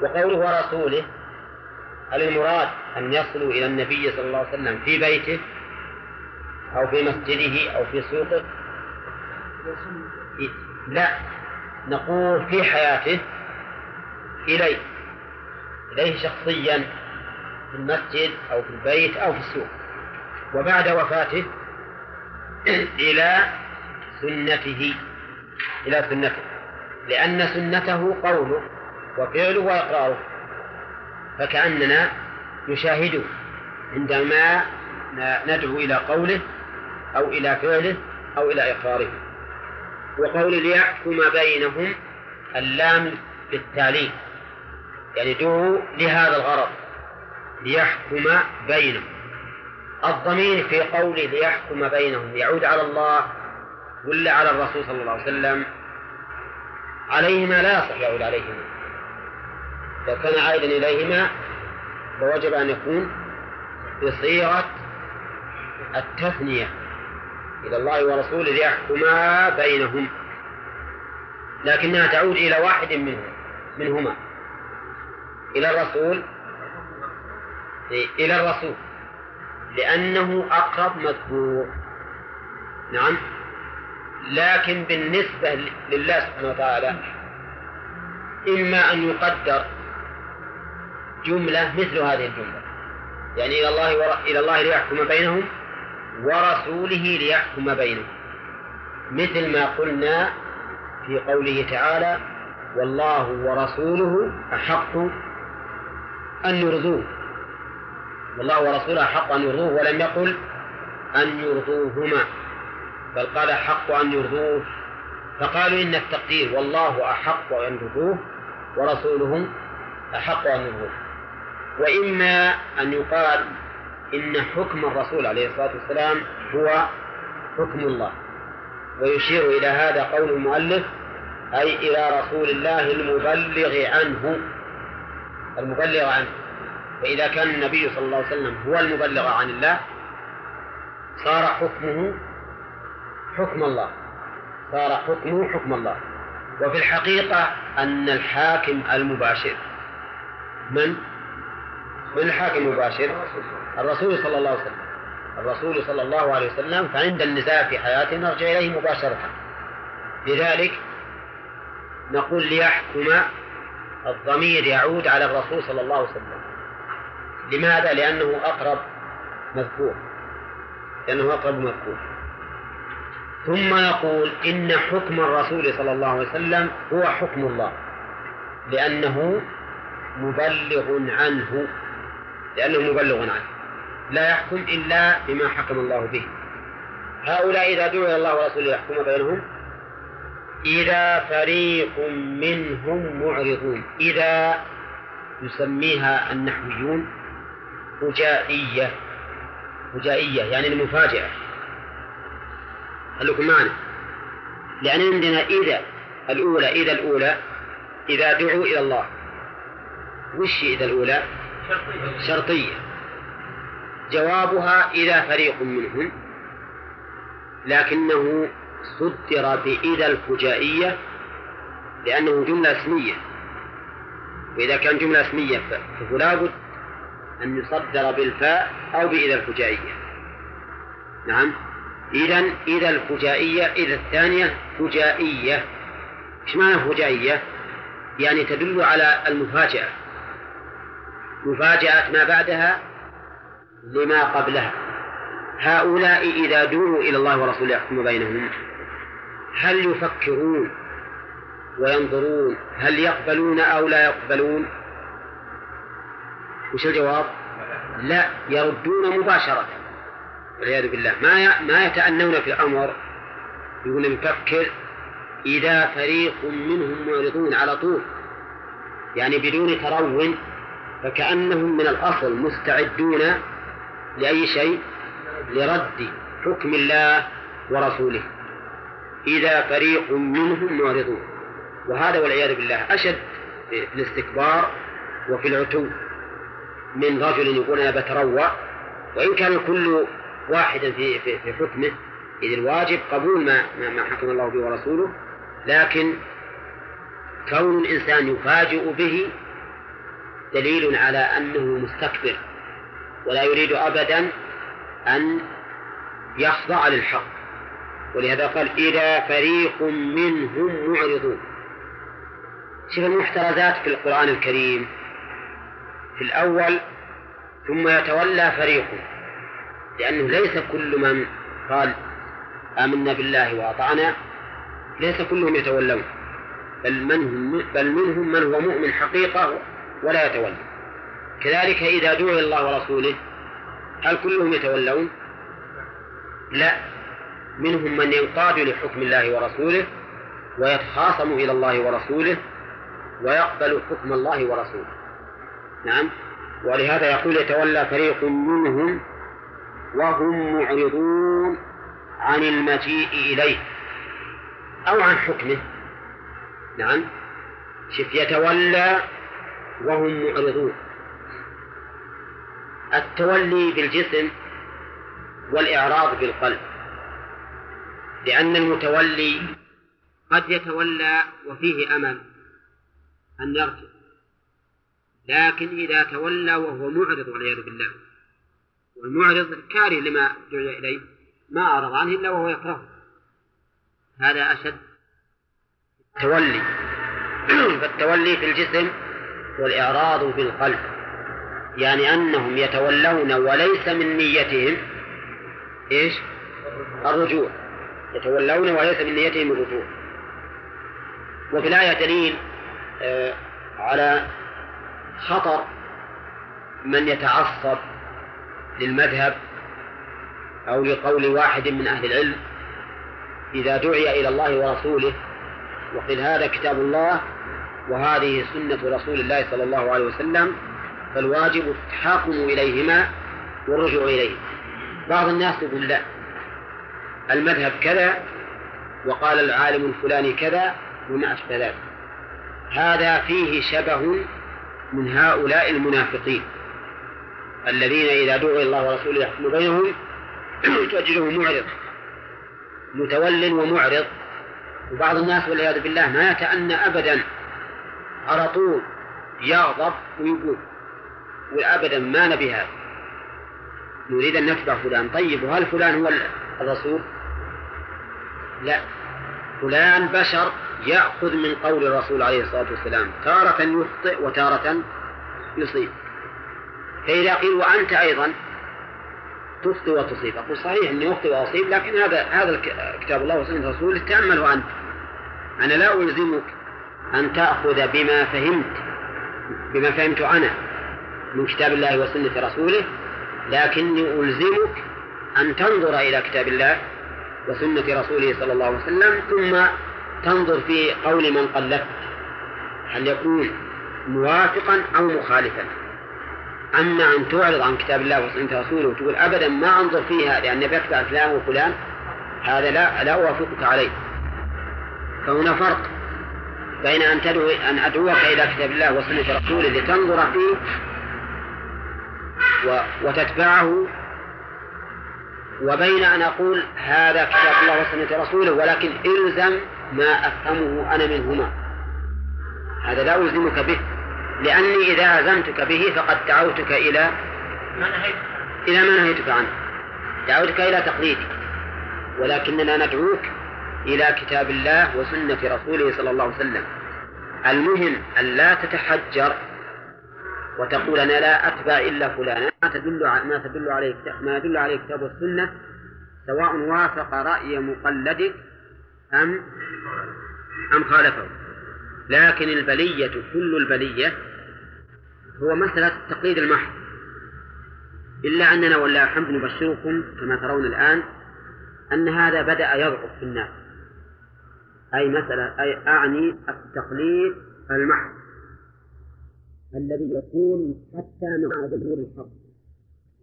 Speaker 1: وقوله ورسوله هل المراد أن يصلوا إلى النبي صلى الله عليه وسلم في بيته؟ أو في مسجده؟ أو في سوقه؟ لا. نقول في حياته إليه إليه شخصيا في المسجد أو في البيت أو في السوق وبعد وفاته إلى سنته إلى سنته لأن سنته قوله وفعله وإقراره فكأننا نشاهده عندما ندعو إلى قوله أو إلى فعله أو إلى إقراره. وقول ليحكم بينهم اللام للتعليل يعني دعوا لهذا الغرض ليحكم بينهم. الضمير في قول ليحكم بينهم يعود على الله ولا على الرسول صلى الله عليه وسلم؟ عليهما لا يصح يعود عليهما. لو كان عائدا إليهما فوجب أن يكون بصيغة التثنية. إلى الله ورسوله ليحكما بينهم. لكنها تعود إلى واحد منهم منهما. إلى الرسول. إلى الرسول. لأنه أقرب مذكور. نعم. لكن بالنسبة لله سبحانه وتعالى إما أن يقدر جملة مثل هذه الجملة. يعني إلى الله إلى الله ليحكم بينهم ورسوله ليحكم بينهم. مثل ما قلنا في قوله تعالى والله ورسوله أحق أن يرضوه. والله ورسوله أحق أن يرضوه ولم يقل أن يرضوهما بل قال أحق أن يرضوه. فقالوا إن التقدير والله أحق أن يرضوه ورسوله أحق أن يرضوه. وإما أن يقال إن حكم الرسول عليه الصلاة والسلام هو حكم الله. ويشير إلى هذا قول المؤلف أي إلى رسول الله المبلغ عنه. المبلغ عنه. فإذا كان النبي صلى الله عليه وسلم هو المبلغ عن الله صار حكمه حكم الله. صار حكمه حكم الله. وفي الحقيقة أن الحاكم المباشر من؟ من الحاكم المباشر؟ الرسول صلى الله عليه وسلم. الرسول صلى الله عليه وسلم فعند النزاع في حياته نرجع إليه مباشرة. لذلك نقول ليحكم الضمير يعود على الرسول صلى الله عليه وسلم. لماذا؟ لأنه أقرب مذكور. لأنه أقرب مذكور. ثم نقول إن حكم الرسول صلى الله عليه وسلم هو حكم الله. لأنه مبلغ عنه. لأنه مبلغ عنه لا يحكم إلا بما حكم الله به. هؤلاء إذا دعوا إلى الله ورسوله يحكم بينهم؟ إذا فريق منهم معرضون. إذا يسميها النحويون فجائية فجائية يعني المفاجأة. خليكم معنا. لأن عندنا إذا الأولى إذا الأولى إذا دعوا إلى الله. وش إذا الأولى؟ شرطية. جوابها إذا فريق منهم. لكنه صدر بإذا الفجائية لأنه جملة اسمية. وإذا كان جملة اسمية فلا بد أن يصدر بالفاء أو بإذا الفجائية. نعم. إذا إذا الفجائية إذا الثانية فجائية. إيش معنى فجائية؟ يعني تدل على المفاجأة. مفاجأة ما بعدها لما قبلها. هؤلاء إذا دعوا إلى الله ورسوله يحكم بينهم. هل يفكرون وينظرون هل يقبلون أو لا يقبلون؟ وش الجواب؟ لا يردون مباشرة. والعياذ بالله. ما ما يتأنون في الأمر. يقول نفكر إذا فريق منهم معرضون على طول. يعني بدون ترون فكأنهم من الأصل مستعدون لأي شيء؟ لرد حكم الله ورسوله. إذا فريق منهم معرضون. وهذا والعياذ بالله أشد في الاستكبار وفي العتو. من رجل يقول أنا بتروى وإن كان كل واحد في, في, في حكمه إذ الواجب قبول ما, ما حكم الله به ورسوله لكن كون الإنسان يفاجئ به دليل على أنه مستكبر ولا يريد أبدا أن يخضع للحق. ولهذا قال إذا فريق منهم معرضون. شوف المحترزات في القرآن الكريم. في الأول ثم يتولى فريق لأنه ليس كل من قال آمنا بالله وأطعنا ليس كلهم يتولون. بل, من هم بل منهم من هو مؤمن حقيقة ولا يتولى. كذلك إذا دعي الله ورسوله هل كلهم يتولون؟ لا. منهم من ينقاد لحكم الله ورسوله ويتخاصم إلى الله ورسوله ويقبل حكم الله ورسوله. نعم. ولهذا يقول يتولى فريق منهم وهم معرضون عن المجيء إليه أو عن حكمه. نعم. شف يتولى وهم معرضون التولي بالجسم والإعراض بالقلب. لأن المتولي قد يتولى وفيه أمل أن يرجع لكن إذا تولى وهو معرض والعياذ بالله. والمعرض كاره لما دعي إليه ما أعرض عنه إلا وهو يكرهه. هذا أشد. التولي. فالتولي في الجسم والإعراض بالقلب يعني أنهم يتولون وليس من نيتهم إيش؟ الرجوع. يتولون وليس من نيتهم الرجوع. وفي الآية دليل آه على خطر من يتعصب للمذهب أو لقول واحد من أهل العلم إذا دعي إلى الله ورسوله وقيل هذا كتاب الله وهذه سنة رسول الله صلى الله عليه وسلم فالواجب التحاكم إليهما والرجوع إليه. بعض الناس يقول لا المذهب كذا وقال العالم الفلاني كذا وما أشبه ذلك. هذا فيه شبه من هؤلاء المنافقين الذين إذا دعوا إلى الله ورسوله يحكم بينهم تجده معرض متول ومعرض. وبعض الناس والعياذ بالله ما يتأنى أبدا على طول. يغضب ويقول وأبدا ما نبي هذا. نريد أن نتبع فلان. طيب وهل فلان هو الرسول؟ لا. فلان بشر يأخذ من قول الرسول عليه الصلاة والسلام. تارة يخطئ وتارة يصيب. فإذا قيل وأنت أيضا تخطئ وتصيب. أقول صحيح أني أخطئ وأصيب لكن هذا هذا كتاب الله وسنة رسوله. تأمله أنت أنا لا ألزمك. أن تأخذ بما فهمت بما فهمت أنا من كتاب الله وسنة رسوله لكني ألزمك أن تنظر إلى كتاب الله وسنة رسوله صلى الله عليه وسلم ثم تنظر في قول من قلدت هل يكون موافقا أو مخالفا؟ أما أن تعرض عن كتاب الله وسنة رسوله وتقول أبدا ما أنظر فيها لأن بيتبع فلان وفلان هذا لا لا أوافقك عليه. فهنا فرق. بين أن تدعو أن أدعوك إلى كتاب الله وسنة رسوله لتنظر فيه وتتبعه وبين أن أقول هذا كتاب الله وسنة رسوله ولكن إلزم ما أفهمه أنا منهما. هذا لا ألزمك به. لأني إذا ألزمتك به فقد دعوتك إلى إلى ما نهيتك عنه. دعوتك إلى تقليدي. ولكننا ندعوك إلى كتاب الله وسنة رسوله صلى الله عليه وسلم. المهم أن لا تتحجر وتقول أنا لا أتبع إلا فلانا. ما تدل ما تدل عليه ما يدل عليه الكتاب والسنة سواء وافق رأي مقلدك أم أم خالفه. لكن البلية كل البلية هو مسألة التقليد المحض. إلا أننا ولا الحمد نبشركم كما ترون الآن أن هذا بدأ يضعف في الناس. أي مسألة أي أعني التقليد المحض الذي يكون حتى مع ظهور الحق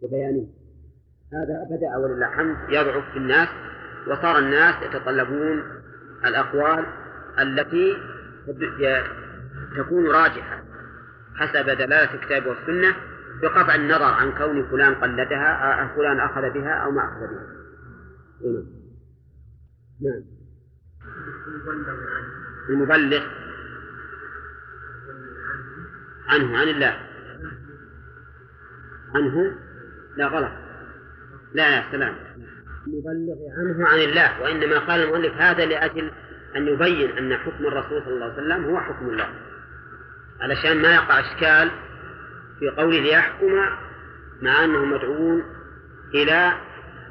Speaker 1: وبيانه هذا بدأ ولله الحمد يضعف في الناس وصار الناس يتطلبون الأقوال التي تكون راجحة حسب دلالة الكتاب والسنة بقطع النظر عن كون فلان قلدها أو فلان أخذ بها أو ما أخذ بها. نعم. المبلغ عنه عن الله. عنه؟ لا غلط. لا لا سلام. المبلغ عنه عن الله وإنما قال المؤلف هذا لأجل أن يبين أن حكم الرسول صلى الله عليه وسلم هو حكم الله. علشان ما يقع إشكال في قوله ليحكم مع أنهم مدعوون إلى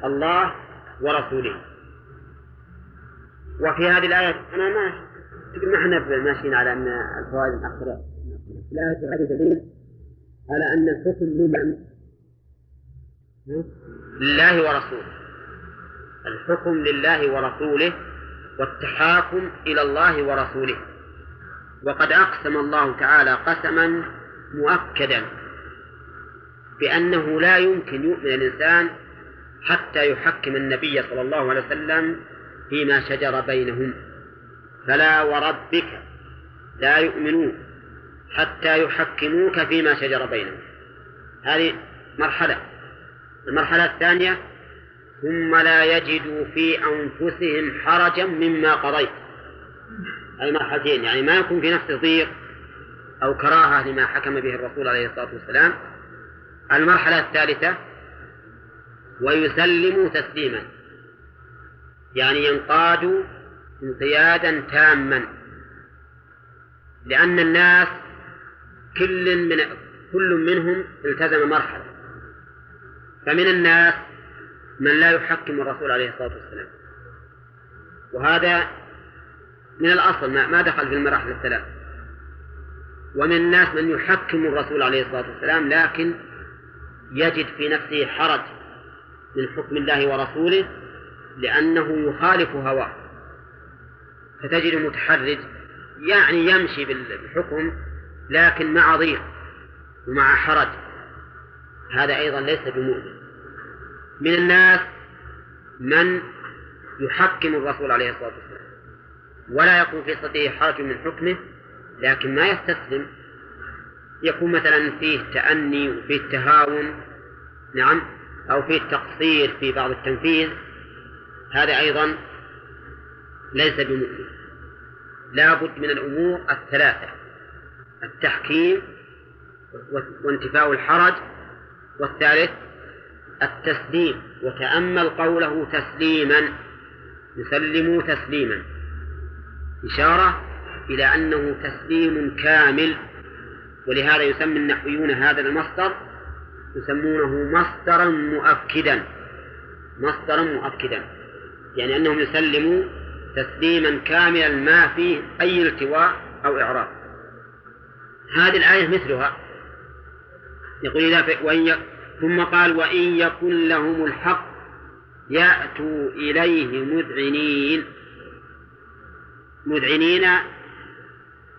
Speaker 1: الله ورسوله. وفي هذه الآية أنا ما ما إحنا ماشيين على أن الفوائد الأخرى. الآية هذه دليل على أن الحكم لمن؟ لله ورسوله. الحكم لله ورسوله والتحاكم إلى الله ورسوله. وقد أقسم الله تعالى قسما مؤكدا بأنه لا يمكن يؤمن الإنسان حتى يحكم النبي صلى الله عليه وسلم فيما شجر بينهم. فلا وربك لا يؤمنون حتى يحكموك فيما شجر بينهم. هذه مرحلة. المرحلة الثانية ثم لا يجدوا في أنفسهم حرجا مما قضيت. أي مرحلتين يعني ما يكون في نفسه ضيق أو كراهة لما حكم به الرسول عليه الصلاة والسلام. المرحلة الثالثة ويسلموا تسليما. يعني ينقادوا انقيادا تاما لأن الناس كل من كل منهم التزم مرحلة فمن الناس من لا يحكم الرسول عليه الصلاة والسلام. وهذا من الأصل ما دخل في المراحل الثلاث. ومن الناس من يحكم الرسول عليه الصلاة والسلام لكن يجد في نفسه حرج من حكم الله ورسوله لأنه يخالف هواه. فتجد متحرج يعني يمشي بالحكم لكن مع ضيق ومع حرج. هذا أيضا ليس بمؤمن. من الناس من يحكم الرسول عليه الصلاة والسلام. ولا يكون في صدره حرج من حكمه لكن ما يستسلم. يكون مثلا فيه تأني وفيه تهاون نعم أو فيه تقصير في بعض التنفيذ هذا أيضا ليس بمؤمن. لا بد من الأمور الثلاثة التحكيم وانتفاء الحرج والثالث التسليم. وتأمل قوله تسليما يسلم تسليما. إشارة إلى أنه تسليم كامل ولهذا يسمي النحويون هذا المصدر يسمونه مصدرا مؤكدا. مصدرا مؤكدا. يعني أنهم يسلموا تسليما كاملا ما فيه أي التواء أو إعراب. هذه الآية مثلها. يقول إذا وإن ثم قال وإن يكن لهم الحق يأتوا إليه مذعنين. مذعنين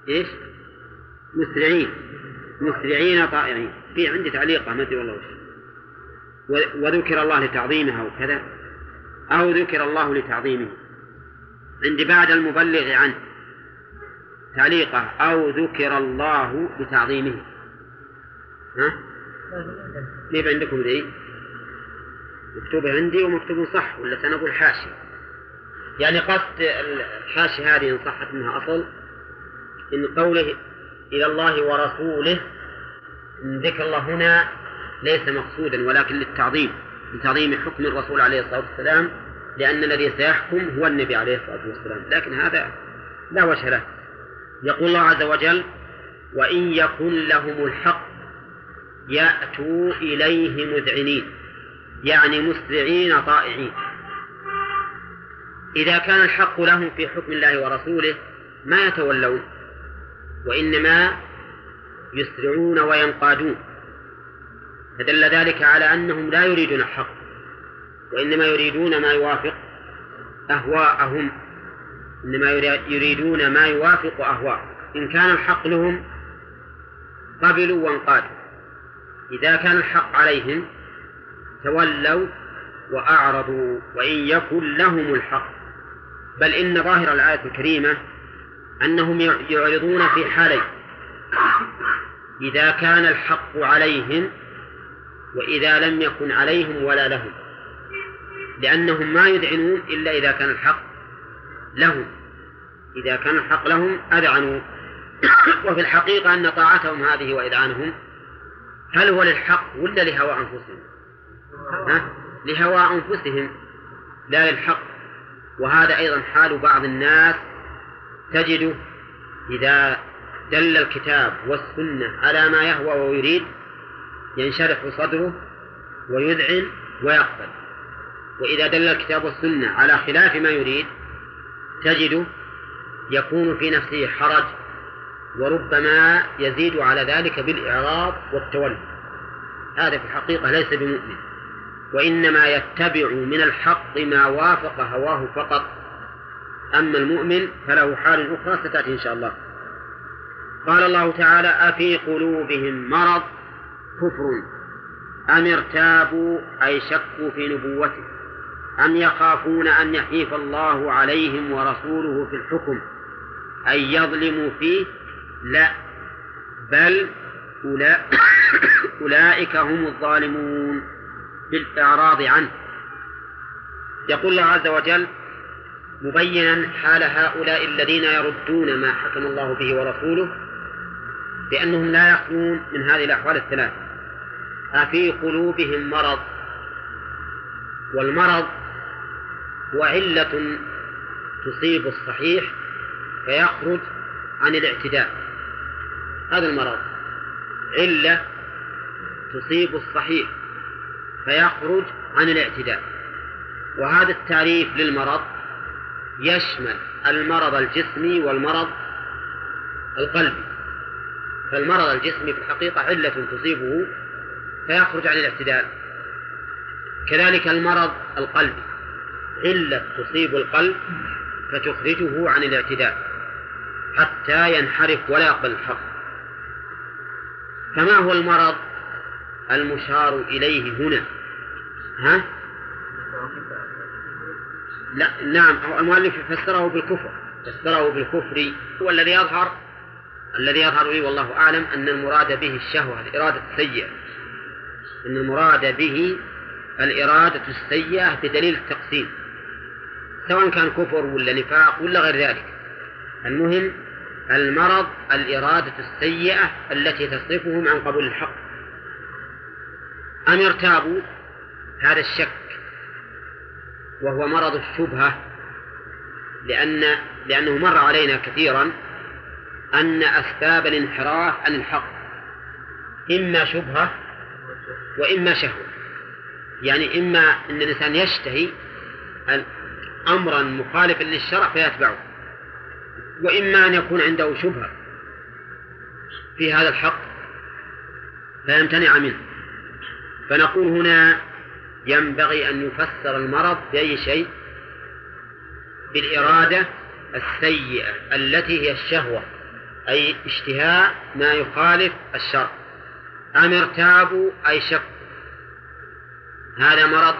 Speaker 1: إيش؟ مسرعين. مسرعين طائعين. في عندي تعليقة ما أدري والله وش. وذكر الله لتعظيمها وكذا. أو ذكر الله لتعظيمه. عندي بعد المبلغ عنه. تعليقة. أو ذكر الله لتعظيمه. ها؟ كيف عندكم ذي؟ مكتوبة عندي ومكتوب صح ولا سنقول حاشي يعني قصد الحاشي هذه إن صحت منها أصل إن قوله إلى الله ورسوله إن ذكر الله هنا ليس مقصودا ولكن للتعظيم. لتعظيم حكم الرسول عليه الصلاة والسلام لأن الذي سيحكم هو النبي عليه الصلاة والسلام. لكن هذا لا وجه له. يقول الله عز وجل وإن يكن لهم الحق يأتوا إليه مذعنين. يعني مسرعين طائعين. إذا كان الحق لهم في حكم الله ورسوله ما يتولون وإنما يسرعون وينقادون. فدل ذلك على أنهم لا يريدون الحق وإنما يريدون ما يوافق أهواءهم. إنما يريدون ما يوافق أهواء إن كان الحق لهم قبلوا وانقادوا. إذا كان الحق عليهم تولوا وأعرضوا وإن يكن لهم الحق. بل إن ظاهر الآية الكريمة أنهم يعرضون في حالين. إذا كان الحق عليهم وإذا لم يكن عليهم ولا لهم لأنهم ما يذعنون إلا إذا كان الحق لهم إذا كان الحق لهم أذعنوا. وفي الحقيقة أن طاعتهم هذه وإذعانهم هل هو للحق ولا لهوى أنفسهم؟ ها؟ لهوى أنفسهم لا للحق. وهذا أيضا حال بعض الناس تجده إذا دل الكتاب والسنة على ما يهوى ويريد ينشرح صدره ويذعن ويقبل. وإذا دل الكتاب والسنة على خلاف ما يريد تجده يكون في نفسه حرج وربما يزيد على ذلك بالإعراض والتولي. هذا في الحقيقة ليس بمؤمن. وإنما يتبع من الحق ما وافق هواه فقط. أما المؤمن فله حال أخرى ستأتي إن شاء الله. قال الله تعالى أفي قلوبهم مرض؟ كفر أم ارتابوا أي شكوا في نبوته أم يخافون أن يحيف الله عليهم ورسوله في الحكم؟ أي يظلموا فيه؟ لا. بل أولئك هم الظالمون بالإعراض عنه. يقول الله عز وجل مبينا حال هؤلاء الذين يردون ما حكم الله به ورسوله بأنهم لا يخلون من هذه الأحوال الثلاث أفي قلوبهم مرض والمرض هو علة تصيب الصحيح فيخرج عن الاعتداء. هذا المرض علة تصيب الصحيح فيخرج عن الاعتداء. وهذا التعريف للمرض يشمل المرض الجسمي والمرض القلبي. فالمرض الجسمي في الحقيقة علة تصيبه فيخرج عن الاعتدال. كذلك المرض القلبي علة تصيب القلب فتخرجه عن الاعتدال حتى ينحرف ولا يقبل الحق فما هو المرض المشار إليه هنا؟ ها؟ لا نعم المؤلف فسره بالكفر فسره بالكفر هو الذي يظهر الذي يظهر لي والله أعلم أن المراد به الشهوة الإرادة السيئة. أن المراد به الإرادة السيئة بدليل التقسيم. سواء كان كفر ولا نفاق ولا غير ذلك. المهم المرض الإرادة السيئة التي تصرفهم عن قبول الحق. أم ارتابوا هذا الشك وهو مرض الشبهة؟ لأن لأنه مر علينا كثيرا أن أسباب الانحراف عن الحق إما شبهة وإما شهوة. يعني إما أن الإنسان يشتهي أمرا مخالفا للشرع فيتبعه وإما أن يكون عنده شبهة في هذا الحق فيمتنع منه. فنقول هنا ينبغي أن يفسر المرض بأي شيء؟ بالإرادة السيئة التي هي الشهوة. أي اشتهاء ما يخالف الشرع. أم ارتابوا أي شك هذا مرض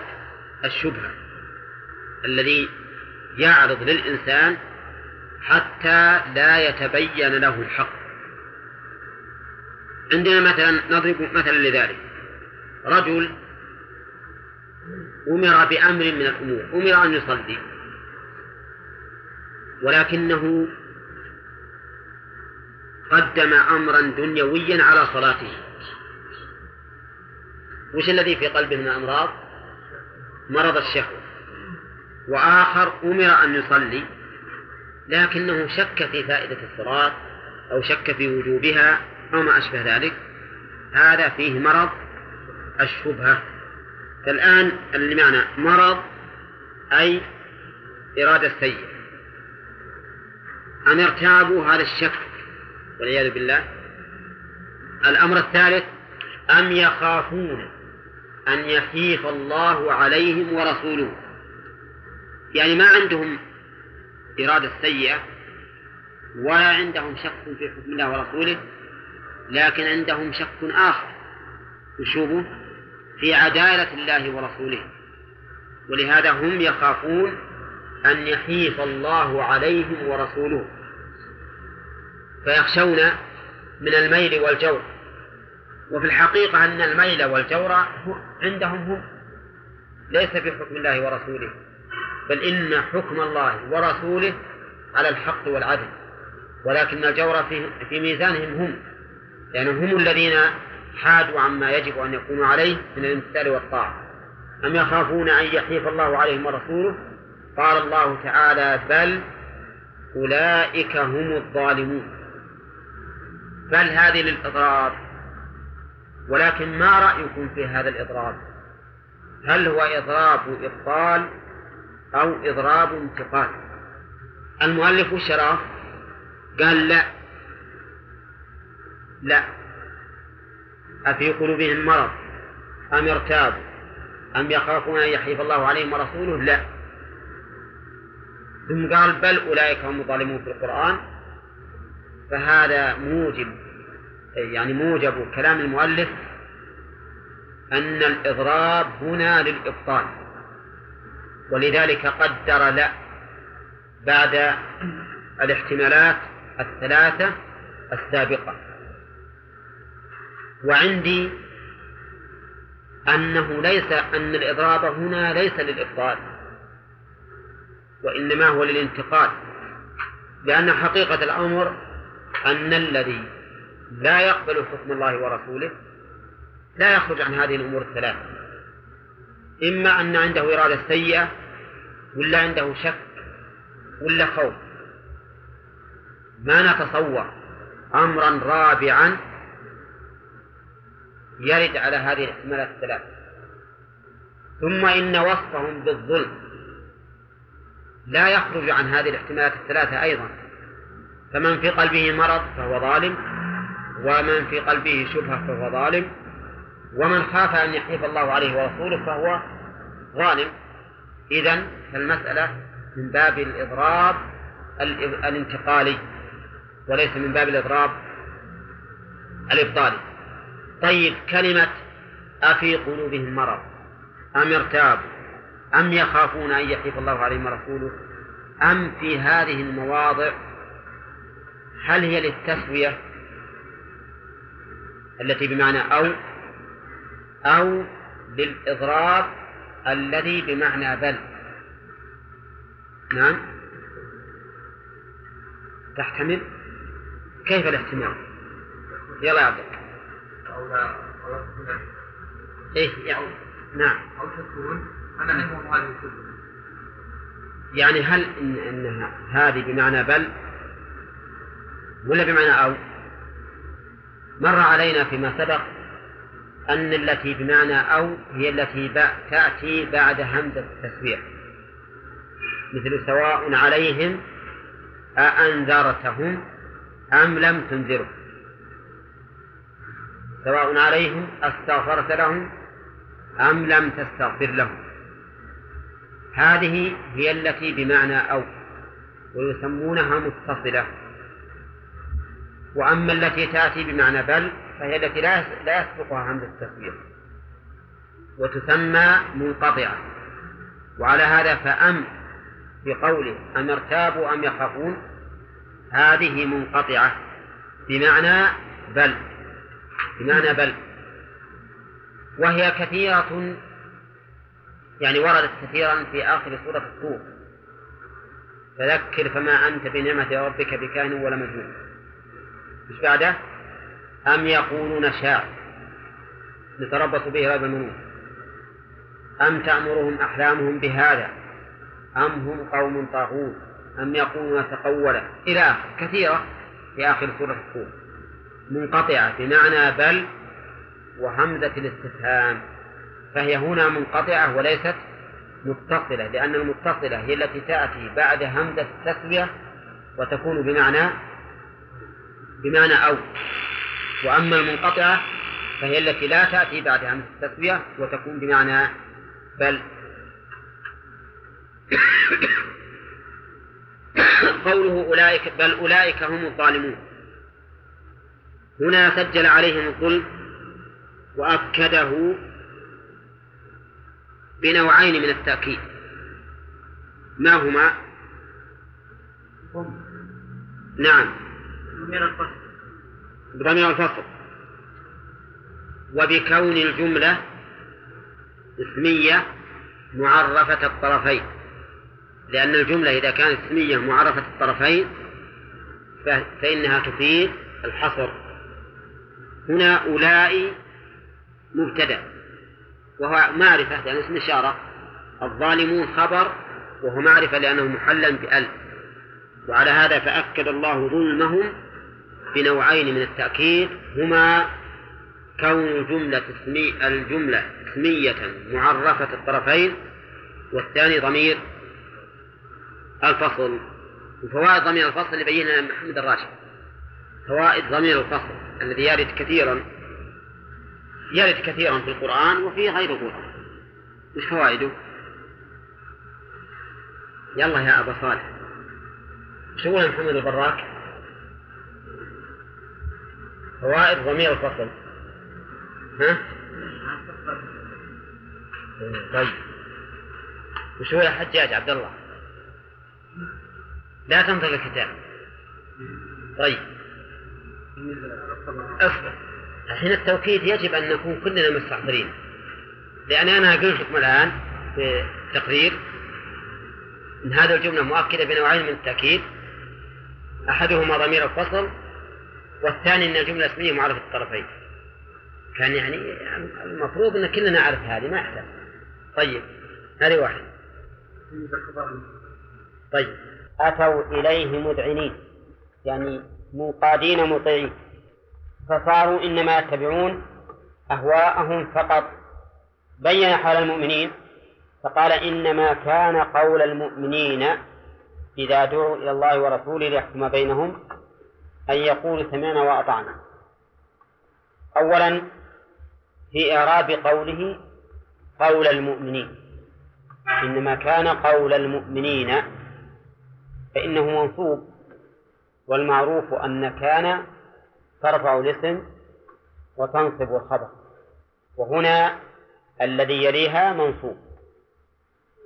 Speaker 1: الشبهة الذي يعرض للإنسان حتى لا يتبين له الحق. عندنا مثلا نضرب مثلا لذلك. رجل أمر بأمر من الأمور أمر أن يصلي ولكنه قدم أمرا دنيويا على صلاته. وش الذي في قلبه من أمراض؟ مرض الشهوة. وآخر أمر أن يصلي لكنه شك في فائدة الصلاة أو شك في وجوبها أو ما أشبه ذلك. هذا فيه مرض الشبهة. فالآن المعنى مرض أي إرادة سيئة. أن ارتابوا هذا الشك. والعياذ بالله. الأمر الثالث أم يخافون أن يخيف الله عليهم ورسوله؟ يعني ما عندهم إرادة سيئة ولا عندهم شك في حكم الله ورسوله لكن عندهم شك آخر. وشوفوا في عدالة الله ورسوله. ولهذا هم يخافون أن يحيف الله عليهم ورسوله. فيخشون من الميل والجور. وفي الحقيقة أن الميل والجور عندهم هم ليس في حكم الله ورسوله بل إن حكم الله ورسوله على الحق والعدل. ولكن الجور في, في ميزانهم هم لأنهم هم الذين حادوا عما يجب أن يكونوا عليه من الامتثال والطاعة. أم يخافون أن يحيف الله عليهم ورسوله؟ قال الله تعالى بل أولئك هم الظالمون. بل هذه للإضراب؟ ولكن ما رأيكم في هذا الإضراب؟ هل هو إضراب إبطال أو إضراب انتقال؟ المؤلف الشراف قال لا. لا. أفي قلوبهم مرض؟ أم ارتابوا؟ أم يخافون أن يحيف الله عليهم ورسوله؟ لا. ثم قال بل أولئك هم الظالمون في القرآن. فهذا موجب يعني موجب كلام المؤلف أن الإضراب هنا للإبطال ولذلك قدر لا بعد الاحتمالات الثلاثة السابقة. وعندي أنه ليس أن الإضراب هنا ليس للإبطال وإنما هو للانتقال لأن حقيقة الأمر أن الذي لا يقبل حكم الله ورسوله لا يخرج عن هذه الأمور الثلاثة إما أن عنده إرادة سيئة ولا عنده شك ولا خوف. ما نتصور أمرا رابعا يرد على هذه الاحتمالات الثلاث. ثم إن وصفهم بالظلم لا يخرج عن هذه الاحتمالات الثلاثة أيضا. فمن في قلبه مرض فهو ظالم ومن في قلبه شبهة فهو ظالم ومن خاف أن يحيف الله عليه ورسوله فهو ظالم. إذا فالمسألة من باب الإضراب الانتقالي وليس من باب الإضراب الإبطالي. طيب كلمة أفي قلوبهم مرض أم ارتابوا أم يخافون أن يحيف الله عليهم ورسوله أم في هذه المواضع هل هي للتسوية التي بمعنى أو أو للإضراب الذي بمعنى بل؟ نعم. تحتمل؟ كيف الاحتمال؟ يلا يا عبد الله. إيه يعني نعم. أو تكون أنا هذه يعني هل إن إنها هذه بمعنى بل؟ ولا بمعنى أو؟ مر علينا فيما سبق أن التي بمعنى أو هي التي تأتي بعد همزة التسوية مثل سواء عليهم أأنذرتهم أم لم تنذرهم. سواء عليهم أستغفرت لهم أم لم تستغفر لهم. هذه هي التي بمعنى أو ويسمونها متصلة. وأما التي تأتي بمعنى بل فهي التي لا لا يسبقها همزة التسوية وتسمى منقطعة. وعلى هذا فأم في قوله أم ارتابوا أم يخافون؟ هذه منقطعة. بمعنى بل. بمعنى بل. وهي كثيرة يعني وردت كثيرا في آخر سورة الطور. فذكر فما أنت بنعمة ربك بكاهن ولا مجنون. مش بعده؟ أم يقولون شاعر نتربص به ريب المنون. أم تأمرهم أحلامهم بهذا؟ أم هم قوم طاغون؟ أم يقولون تقوله؟ إلى آخر. كثيرة في آخر سورة الطور. منقطعة بمعنى بل وهمزة الاستفهام. فهي هنا منقطعة وليست متصلة لأن المتصلة هي التي تأتي بعد همزة التسوية وتكون بمعنى بمعنى أو. وأما المنقطعة فهي التي لا تأتي بعد همزة التسوية وتكون بمعنى بل. قوله أولئك بل أولئك هم الظالمون. هنا سجل عليهم الظلم وأكده بنوعين من التأكيد. ما هما؟ نعم. بضمير الفصل. وبكون الجملة اسمية معرفة الطرفين. لأن الجملة إذا كانت اسمية معرفة الطرفين فإنها تفيد الحصر. هنا أولئي مبتدأ وهو معرفة لأن اسم إشارة الظالمون خبر وهو معرفة لأنه محلا بأل وعلى هذا فأكد الله ظلمهم بنوعين من التأكيد هما كون الجملة اسمي الجملة اسمية معرفة الطرفين والثاني ضمير الفصل وفوائد ضمير الفصل اللي بينها محمد الراشد فوائد ضمير الفصل الذي يرد كثيرا يرد كثيرا في القرآن وفي غير القرآن مش فوائده؟ يلا يا أبا صالح شو محمد البراك؟ فوائد ضمير الفصل. ها؟ طيب. وش هو يا حجاج عبد الله؟ لا تنطق الكتاب. طيب. أصبر. الحين التوكيد يجب أن نكون كلنا مستحضرين لأن أنا قلت لكم الآن في التقرير إن هذه الجملة مؤكدة بنوعين من التأكيد. أحدهما ضمير الفصل والثاني إن الجملة اسمية معرفة الطرفين. كان يعني المفروض إن كلنا نعرف هذه ما يحتاج. طيب هذه واحدة. طيب. أتوا إليه مذعنين يعني منقادين مطيعين فصاروا إنما يتبعون أهواءهم فقط. بين حال المؤمنين فقال إنما كان قول المؤمنين إذا دعوا إلى الله ورسوله ليحكم بينهم أن يقولوا سمعنا وأطعنا. أولا في إعراب قوله قول المؤمنين. إنما كان قول المؤمنين فإنه منصوب والمعروف أن كان ترفع الاسم وتنصب الخبر. وهنا الذي يليها منصوب.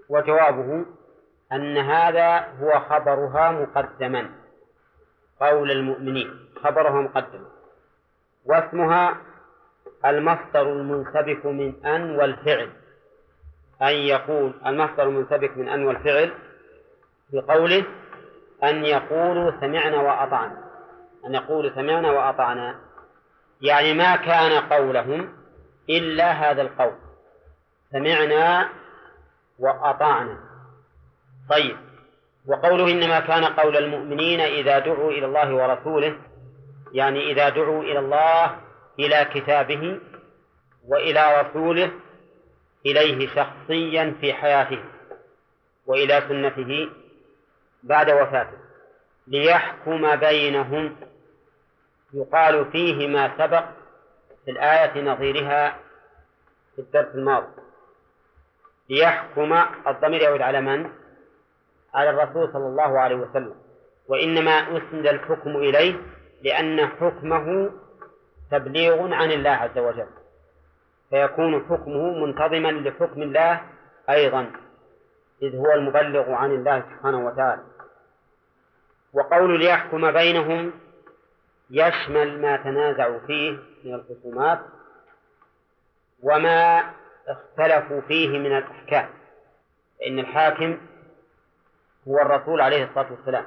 Speaker 1: وجوابه أن هذا هو خبرها مقدما. قول المؤمنين خبرها مقدما واسمها المصدر المنسبك من أن والفعل. أن يقول المصدر المنسبك من أن والفعل بقوله أن يقولوا سمعنا وأطعنا. أن يقولوا سمعنا وأطعنا. يعني ما كان قولهم إلا هذا القول. سمعنا وأطعنا. طيب. وقوله إنما كان قول المؤمنين إذا دعوا إلى الله ورسوله يعني إذا دعوا إلى الله إلى كتابه وإلى رسوله إليه شخصيا في حياته وإلى سنته بعد وفاته ليحكم بينهم يقال فيه ما سبق في الآية نظيرها في الدرس الماضي ليحكم الضمير يعود على من؟ على الرسول صلى الله عليه وسلم. وإنما أسند الحكم إليه لأن حكمه تبليغ عن الله عز وجل. فيكون حكمه منتظما لحكم الله أيضا إذ هو المبلغ عن الله سبحانه وتعالى. وقول ليحكم بينهم يشمل ما تنازعوا فيه من الخصومات وما اختلفوا فيه من الأحكام. فإن الحاكم هو الرسول عليه الصلاة والسلام.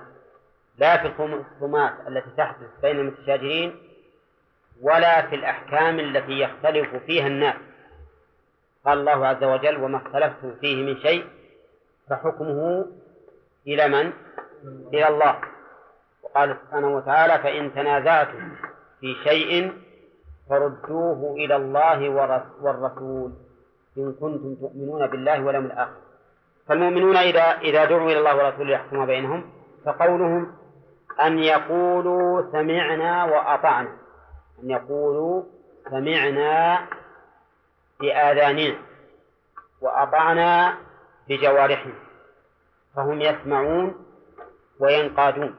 Speaker 1: لا في الخصومات التي تحدث بين المتشاجرين ولا في الأحكام التي يختلف فيها الناس. قال الله عز وجل وما اختلفتم فيه من شيء فحكمه إلى من؟ إلى الله. وقال سبحانه وتعالى فإن تنازعتم في شيء فردوه إلى الله والرسول إن كنتم تؤمنون بالله واليوم الآخر. فالمؤمنون إذا إذا دعوا إلى الله ورسوله يحكم بينهم فقولهم أن يقولوا سمعنا وأطعنا. أن يقولوا سمعنا بآذاننا وأطعنا بجوارحنا. فهم يسمعون وينقادون.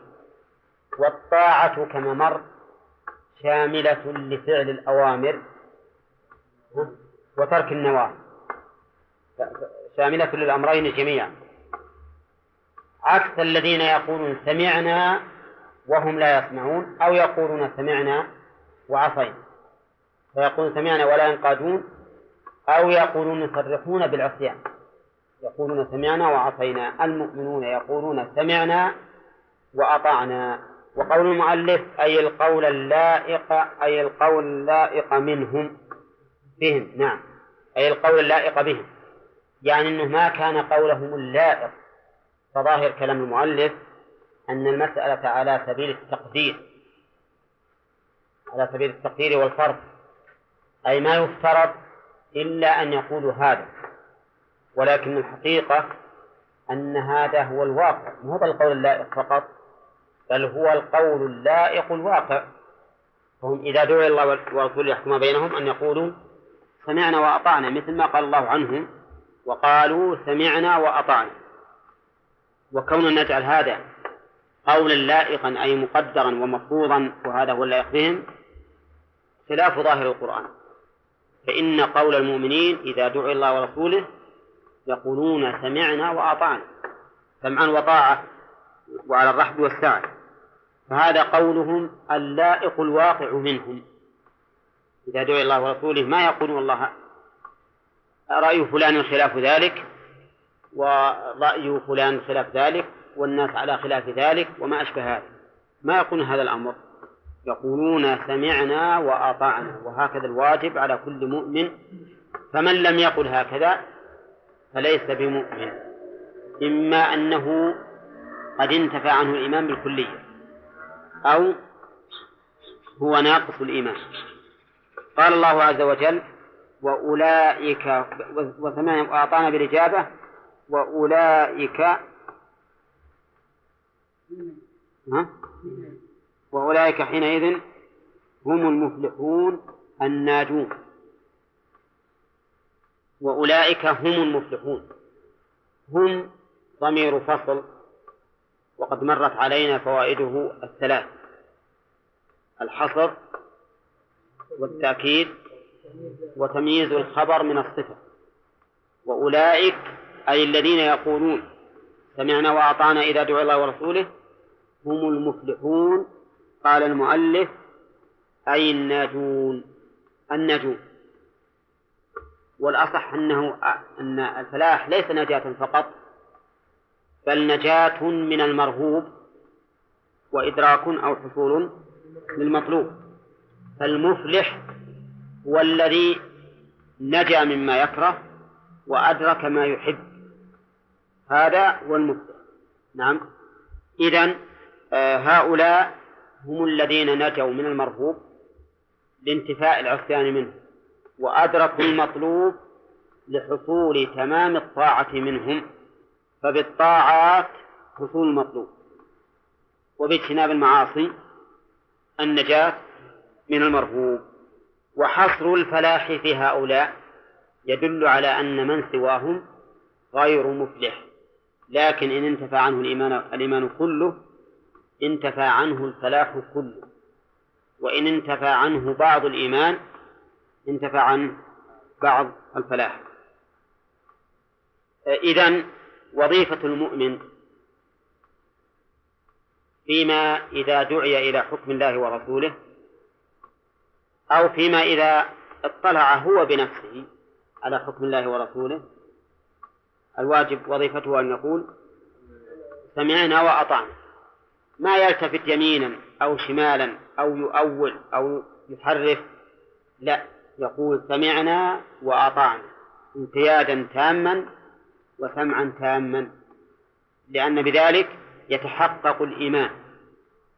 Speaker 1: والطاعة كما مر شاملة لفعل الأوامر وترك النواهي. شاملة للأمرين جميعا. عكس الذين يقولون سمعنا وهم لا يسمعون أو يقولون سمعنا وعصينا. فيقولون سمعنا ولا ينقادون أو يقولون يصرحون بالعصيان. يقولون سمعنا وعصينا. المؤمنون يقولون سمعنا وأطعنا. وقول المؤلف أي القول اللائق أي القول اللائق منهم بهم نعم. أي القول اللائق بهم. يعني أنه ما كان قولهم اللائق. فظاهر كلام المؤلف أن المسألة على سبيل التقدير على سبيل التقدير والفرض أي ما يفترض إلا أن يقولوا هذا. ولكن الحقيقة أن هذا هو الواقع. مو هذا القول اللائق فقط بل هو القول اللائق الواقع. فهم إذا دعوا الله ورسوله يحكم بينهم أن يقولوا سمعنا وأطعنا مثل ما قال الله عنهم. وقالوا سمعنا وأطعنا. وكون نجعل هذا قولا لائقا أي مقدرا ومفروضا وهذا هو اللائق بهم خلاف ظاهر القرآن. فإن قول المؤمنين إذا دعوا الله ورسوله يقولون سمعنا وأطعنا. سمعا وطاعة وعلى الرحب والسعة. فهذا قولهم اللائق الواقع منهم. إذا دعي الله ورسوله ما يقولون الله رأي فلان خلاف ذلك ورأي فلان خلاف ذلك والناس على خلاف ذلك وما أشبه هذا. ما يقولون هذا الأمر؟ يقولون سمعنا وأطعنا وهكذا الواجب على كل مؤمن. فمن لم يقل هكذا فليس بمؤمن إما أنه قد انتفى عنه الإيمان بالكلية أو هو ناقص الإيمان. قال الله عز وجل وأولئك وثمانية وأعطانا بالإجابة وأولئك ها؟ وأولئك حينئذ هم المفلحون الناجون وأولئك هم المفلحون هم ضمير فصل وقد مرت علينا فوائده الثلاث الحصر والتأكيد وتمييز الخبر من الصفة. وأولئك أي الذين يقولون سمعنا وأطعنا إذا دعا الله ورسوله هم المفلحون. قال المؤلف أي الناجون النجون. والأصح أنه أن الفلاح ليس نجاة فقط بل نجاة من المرهوب وإدراك أو حصول للمطلوب. فالمفلح هو الذي نجا مما يكره وأدرك ما يحب. هذا هو المفلح نعم. إذن آه هؤلاء هم الذين نجوا من المرهوب لانتفاء العصيان منه وأدركوا المطلوب لحصول تمام الطاعة منهم فبالطاعات حصول المطلوب. وباجتناب المعاصي النجاة من المرهوب. وحصر الفلاح في هؤلاء يدل على أن من سواهم غير مفلح. لكن إن انتفى عنه الإيمان الإيمان كله انتفى عنه الفلاح كله. وإن انتفى عنه بعض الإيمان انتفى عنه بعض الفلاح. إذن وظيفة المؤمن فيما إذا دعي إلى حكم الله ورسوله أو فيما إذا اطلع هو بنفسه على حكم الله ورسوله الواجب وظيفته أن يقول سمعنا وأطعنا. ما يلتفت يمينا أو شمالا أو يؤول أو يحرف لا يقول سمعنا وأطعنا انقيادا تاما وسمعا تاما لأن بذلك يتحقق الإيمان.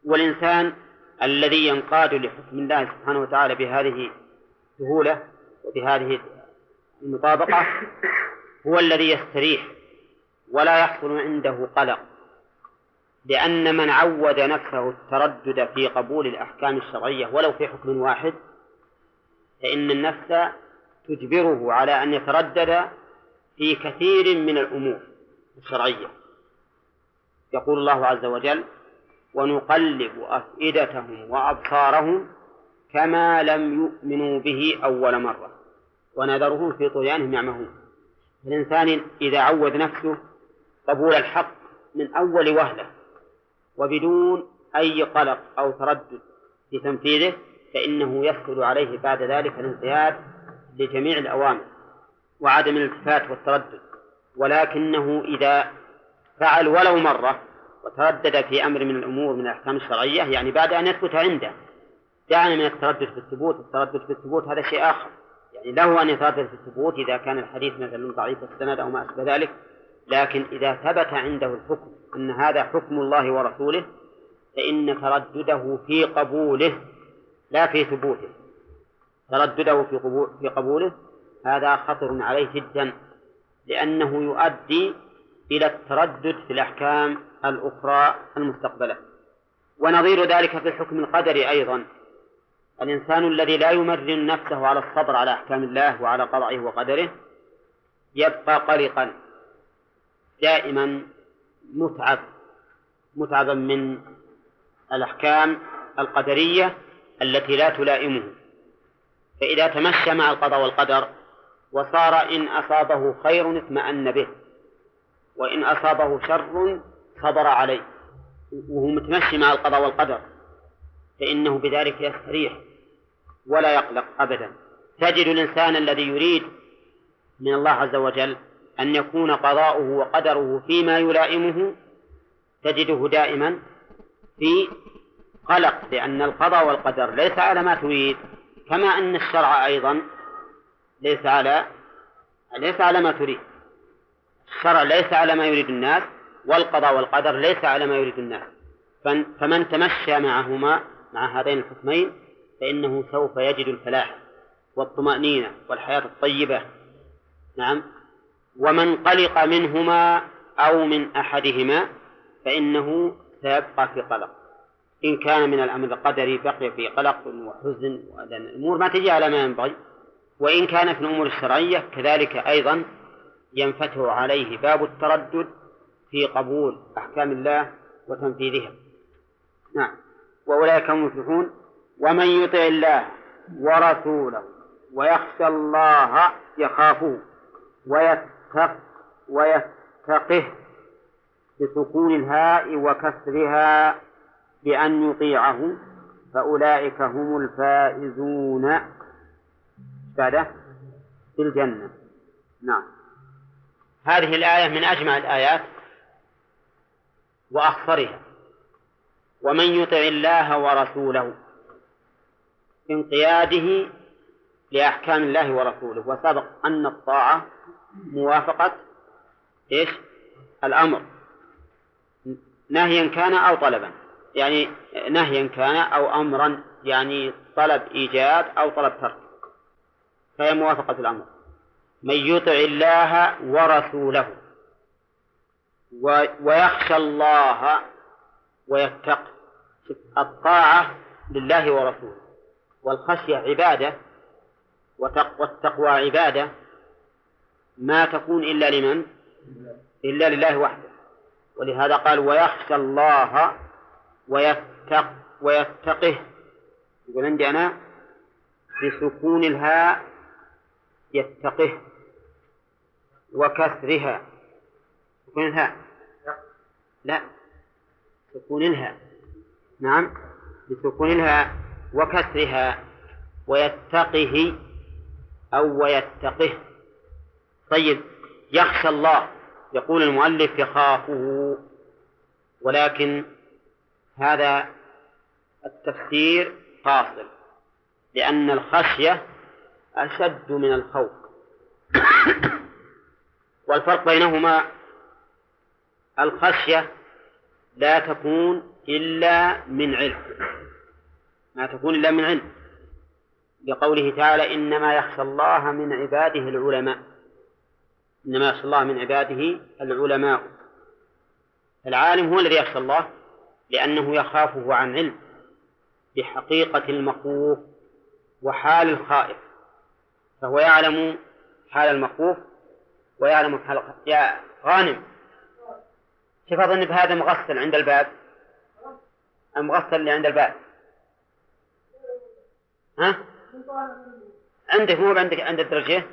Speaker 1: والإنسان الذي ينقاد لحكم الله سبحانه وتعالى بهذه السهولة وبهذه المطابقة هو الذي يستريح ولا يحصل عنده قلق لأن من عود نفسه التردد في قبول الأحكام الشرعية ولو في حكم واحد فإن النفس تجبره على أن يتردد في كثير من الأمور الشرعية. يقول الله عز وجل ونقلب أفئدتهم وأبصارهم كما لم يؤمنوا به أول مرة. ونذرهم في طغيانهم يعمهون. الإنسان إذا عود نفسه قبول الحق من أول وهلة وبدون أي قلق أو تردد في تنفيذه فإنه يسهل عليه بعد ذلك الانقياد لجميع الأوامر وعدم الالتفات والتردد. ولكنه إذا فعل ولو مرة وتردد في أمر من الأمور من الأحكام الشرعية يعني بعد أن يثبت عنده. دعنا من التردد في الثبوت التردد في الثبوت هذا شيء آخر. يعني له أن يتردد في الثبوت إذا كان الحديث مثلا ضعيف السند أو ما أشبه ذلك لكن إذا ثبت عنده الحكم أن هذا حكم الله ورسوله فإن تردده في قبوله لا في ثبوته. تردده في, في قبوله هذا خطر عليه جدا لأنه يؤدي إلى التردد في الأحكام الأخرى المستقبلة. ونظير ذلك في الحكم القدري أيضا. الإنسان الذي لا يمرن نفسه على الصبر على أحكام الله وعلى قضائه وقدره يبقى قلقا دائما متعب متعبا من الأحكام القدرية التي لا تلائمه. فإذا تمشى مع القضاء والقدر وصار إن أصابه خير اطمأن به وإن أصابه شر صبر عليه وهو متمشي مع القضاء والقدر فإنه بذلك يستريح ولا يقلق أبدا. تجد الإنسان الذي يريد من الله عز وجل أن يكون قضاؤه وقدره فيما يلائمه تجده دائما في قلق لأن القضاء والقدر ليس على ما تريد كما أن الشرع أيضا ليس على ليس على ما تريد. الشرع ليس على ما يريد الناس والقضاء والقدر ليس على ما يريد الناس. فمن تمشى معهما مع هذين الحكمين فإنه سوف يجد الفلاح والطمأنينة والحياة الطيبة. نعم. ومن قلق منهما أو من أحدهما فإنه سيبقى في قلق. إن كان من الأمر القدري بقي في قلق وحزن الأمور ما تجي على ما ينبغي. وإن كان في الأمور الشرعية كذلك أيضا ينفتح عليه باب التردد في قبول أحكام الله وتنفيذها نعم. وأولئك هم المفلحون. ومن يطع الله ورسوله ويخشى الله يخافه ويتق ويتقه بسكون الهاء وكسرها بأن يطيعه. فأولئك هم الفائزون. بعده في الجنة. نعم. هذه الآية من أجمع الآيات. وأخصرها ومن يطع الله ورسوله انقياده لأحكام الله ورسوله. وسبق أن الطاعة موافقة إيش؟ الأمر. نهيا كان أو طلبا؟ يعني نهيا كان أو أمرا يعني طلب إيجاد أو طلب ترك. فهي موافقة الأمر. من يطع الله ورسوله. ويخشى الله ويتق الطاعة لله ورسوله. والخشية عبادة والتقوى عبادة. ما تكون إلا لمن؟ إلا لله وحده. ولهذا قال ويخشى الله ويتق ويتقه. يقول عندي أنا بسكون الهاء يتقه وكسرها. الهاء لا. سكون الهاء نعم. بسكون الهاء وكسرها. ويتقه أو ويتقه. طيب. يخشى الله. يقول المؤلف يخافه. ولكن هذا التفسير فاصل. لأن الخشية أشد من الخوف. والفرق بينهما الخشية لا تكون إلا من علم. ما تكون إلا من علم. لقوله تعالى إنما يخشى الله من عباده العلماء. إنما يخشى الله من عباده العلماء. العالم هو الذي يخشى الله لأنه يخافه عن علم. بحقيقة المخوف وحال الخائف. فهو يعلم حال المخوف ويعلم حال يا غانم. كيف أظن بهذا مغسل عند الباب. المغسل اللي عند الباب. ها؟ عندك مو عندك عند الدرجة؟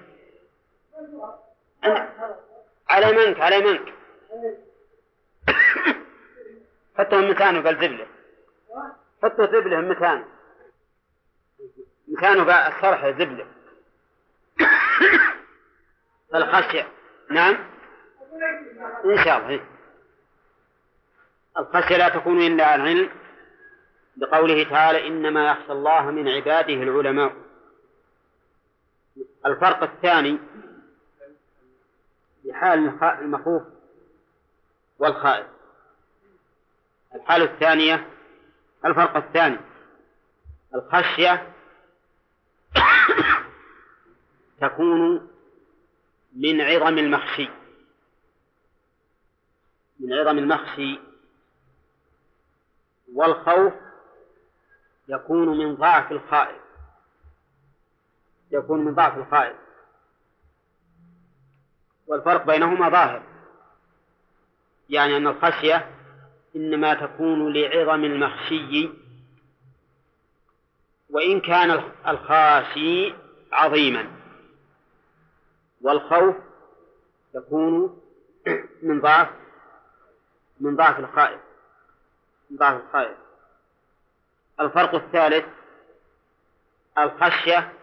Speaker 1: عند... على منك على منك. حطه مكانه قال زبلة. حطه زبلة مكانه. مكانه بقى الصرح زبلة. الخشية. نعم؟ إن شاء الله. الخشية لا تكون إلا عن علم بقوله تعالى إنما يخشى الله من عباده العلماء. الفرق الثاني بحال المخوف والخائف. الحالة الثانية الفرق الثاني الخشية تكون من عظم المخشي. من عظم المخشي والخوف يكون من ضعف الخائف. يكون من ضعف الخائف. والفرق بينهما ظاهر. يعني أن الخشية إنما تكون لعظم المخشي. وإن كان الخاشي عظيما. والخوف يكون من ضعف من ضعف الخائف. ضعف الخائف الفرق الثالث الخشية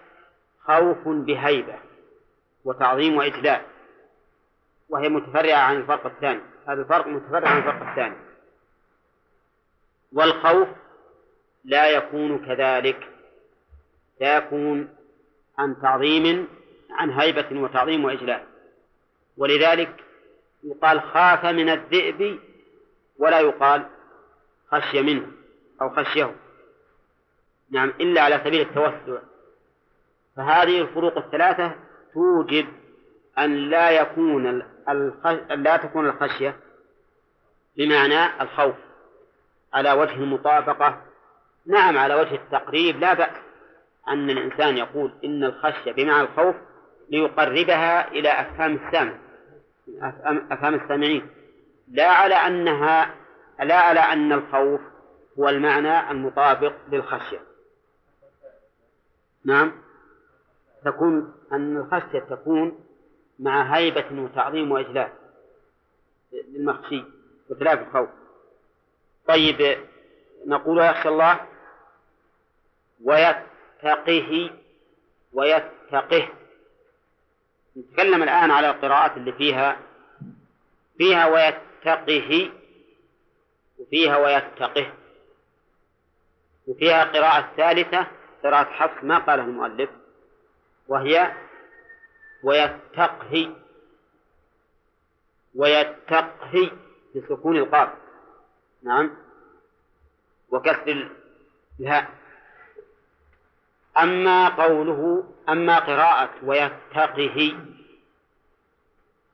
Speaker 1: خوف بهيبة وتعظيم وإجلال وهي متفرعة عن الفرق الثاني. هذا الفرق متفرع عن الفرق الثاني. والخوف لا يكون كذلك. لا يكون عن تعظيم عن هيبة وتعظيم وإجلال ولذلك يقال خاف من الذئب ولا يقال خشي منه أو خشيه. نعم إلا على سبيل التوسع. فهذه الفروق الثلاثة توجب أن لا يكون الخش... لا تكون الخشية بمعنى الخوف على وجه المطابقة. نعم على وجه التقريب لا بأس أن الإنسان يقول إن الخشية بمعنى الخوف ليقربها إلى أفهام السامع أفهام السامعين. لا على أنها لا على أن الخوف هو المعنى المطابق للخشية. نعم. تكون أن الخشية تكون مع هيبة وتعظيم وإجلال للمخشي وخلاف الخوف. طيب نقول يخشى الله ويتقه ويتقه. نتكلم الآن على القراءات اللي فيها. فيها ويتقه. وفيها ويتقه. وفيها قراءة ثالثة قراءة حفص ما قالها المؤلف وهي ويتقه ويتقه بسكون القاف. نعم. وكسر الهاء. أما قوله أما قراءة ويتقه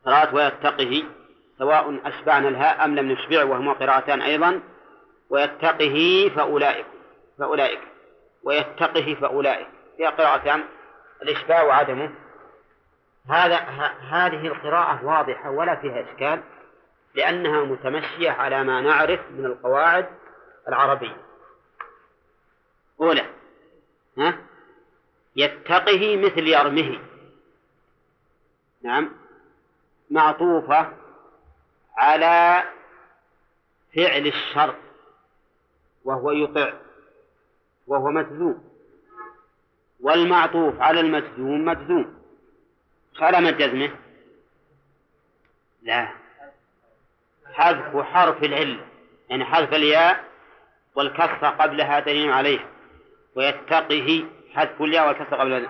Speaker 1: قراءة ويتقه سواء أشبعنا الهاء أم لم نشبع وهما قراءتان أيضا. ويتقه فأولئك فأولئك. ويتقه فأولئك. هي قراءتان الإشباع وعدمه. هذا هذه القراءة واضحة ولا فيها إشكال لأنها متمشية على ما نعرف من القواعد العربية. أولى ها؟ يتقه مثل يرمه. نعم. معطوفة على فعل الشر وهو يطع وهو مجزوم والمعطوف على المجزوم مجزوم علامة جزمه لا. حذف حرف العلة يعني حذف الياء والكسر قبلها دليل عليه ويتقه حذف الياء والكسر قبل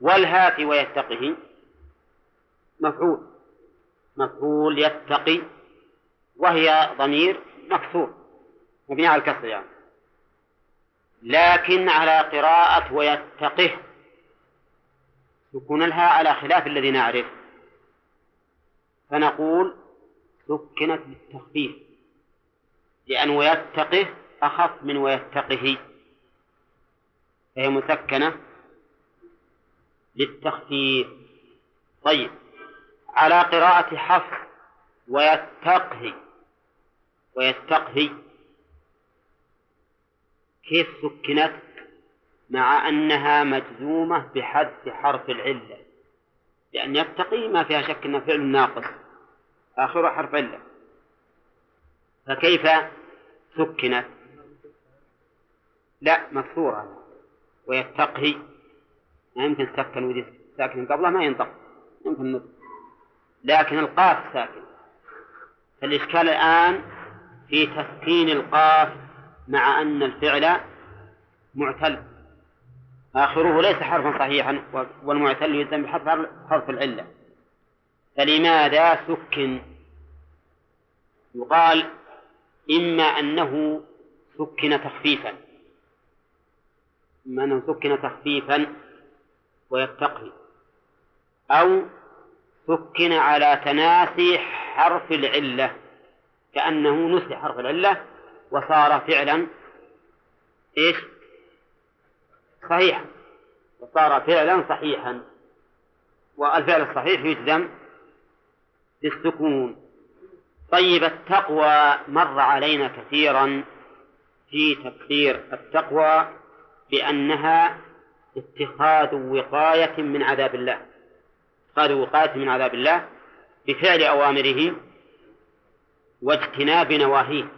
Speaker 1: والهات ويتقه. مفعول. مفعول يتقي وهي ضمير مكسور مبني على الكسر يعني. لكن على قراءة ويتقه سكون الهاء على خلاف الذي نعرف. فنقول سكنت بالتخفيف لأن ويتقه أخف من ويتقه. فهي مسكنة للتخفيف. طيب. على قراءة حفص ويتقه ويتقه كيف سكنت مع أنها مجزومة بحذف حرف العلة؟ لأن يتقي ما فيها شك أنه فعل ناقص. آخره حرف علة. فكيف سكنت؟ لا مكسورة. ويتقي ما يمكن سكن ودي ساكن قبله ما ينطق. يمكن نطق. لكن القاف ساكن. فالإشكال الآن في تسكين القاف مع أن الفعل معتل. آخره ليس حرفا صحيحا والمعتل يلزم بحذف حرف العلة. فلماذا سكن؟ يقال إما أنه سكن تخفيفا. إما أنه سكن تخفيفا ويتقي. أو سكن على تناسي حرف العلة كأنه نسي حرف العلة وصار فعلا إيش؟ صحيحا. وصار فعلا صحيحا. والفعل الصحيح يجزم بالسكون. طيب التقوى مر علينا كثيرا في تفسير التقوى بأنها اتخاذ وقاية من عذاب الله. اتخاذ وقاية من عذاب الله بفعل أوامره واجتناب نواهيه.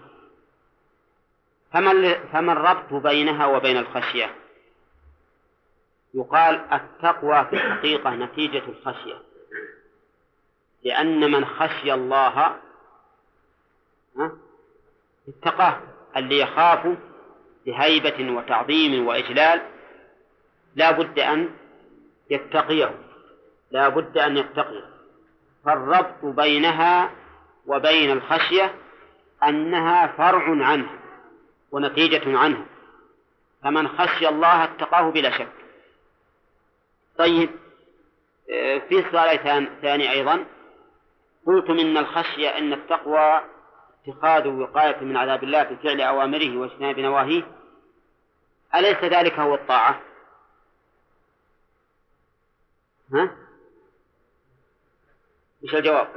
Speaker 1: فما الربط بينها وبين الخشية؟ يقال التقوى في الحقيقة نتيجة الخشية. لأن من خشي الله اتقاه اللي يخاف بهيبة وتعظيم وإجلال لا بد أن يتقيه. لا بد أن يتقيه فالربط بينها وبين الخشية أنها فرع عنها ونتيجة عنها فمن خشي الله اتقاه بلا شك. طيب آه، في سؤال ثاني أيضا. قلتم إن الخشية أن التقوى اتخاذ وقاية من عذاب الله في فعل أوامره واجتناب نواهيه. أليس ذلك هو الطاعة؟ ها؟ إيش الجواب؟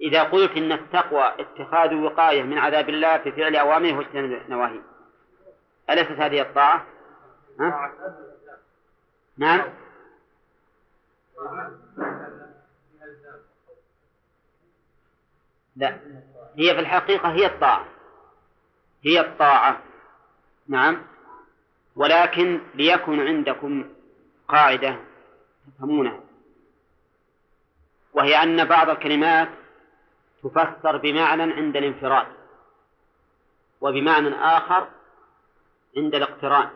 Speaker 1: إذا قلت إن التقوى اتخاذ وقاية من عذاب الله في فعل أوامره واجتناب نواهيه أليست هذه الطاعة؟ ها؟ نعم لا هي في الحقيقة هي الطاعة هي الطاعة نعم ولكن ليكن عندكم قاعدة تفهمونها وهي أن بعض الكلمات تفسر بمعنى عند الانفراد وبمعنى آخر عند الاقتران.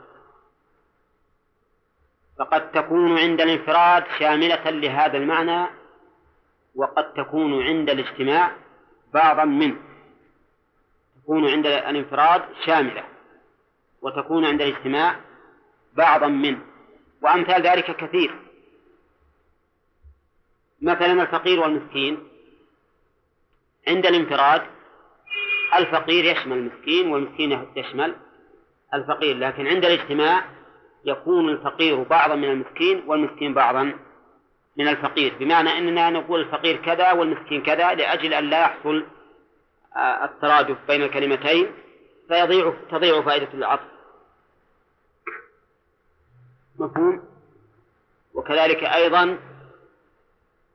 Speaker 1: فقد تكون عند الانفراد شاملة لهذا المعنى وقد تكون عند الاجتماع بعضا منه تكون عند الانفراد شاملة وتكون عند الاجتماع بعضا منه وأمثال ذلك كثير. مثلا الفقير والمسكين. عند الانفراد الفقير يشمل المسكين والمسكين يشمل الفقير لكن عند الاجتماع يكون الفقير بعضا من المسكين والمسكين بعضا من الفقير. بمعنى أننا نقول الفقير كذا والمسكين كذا لأجل أن لا يحصل آه، الترادف بين الكلمتين فيضيع تضيع فائدة العطف. مفهوم؟ وكذلك أيضا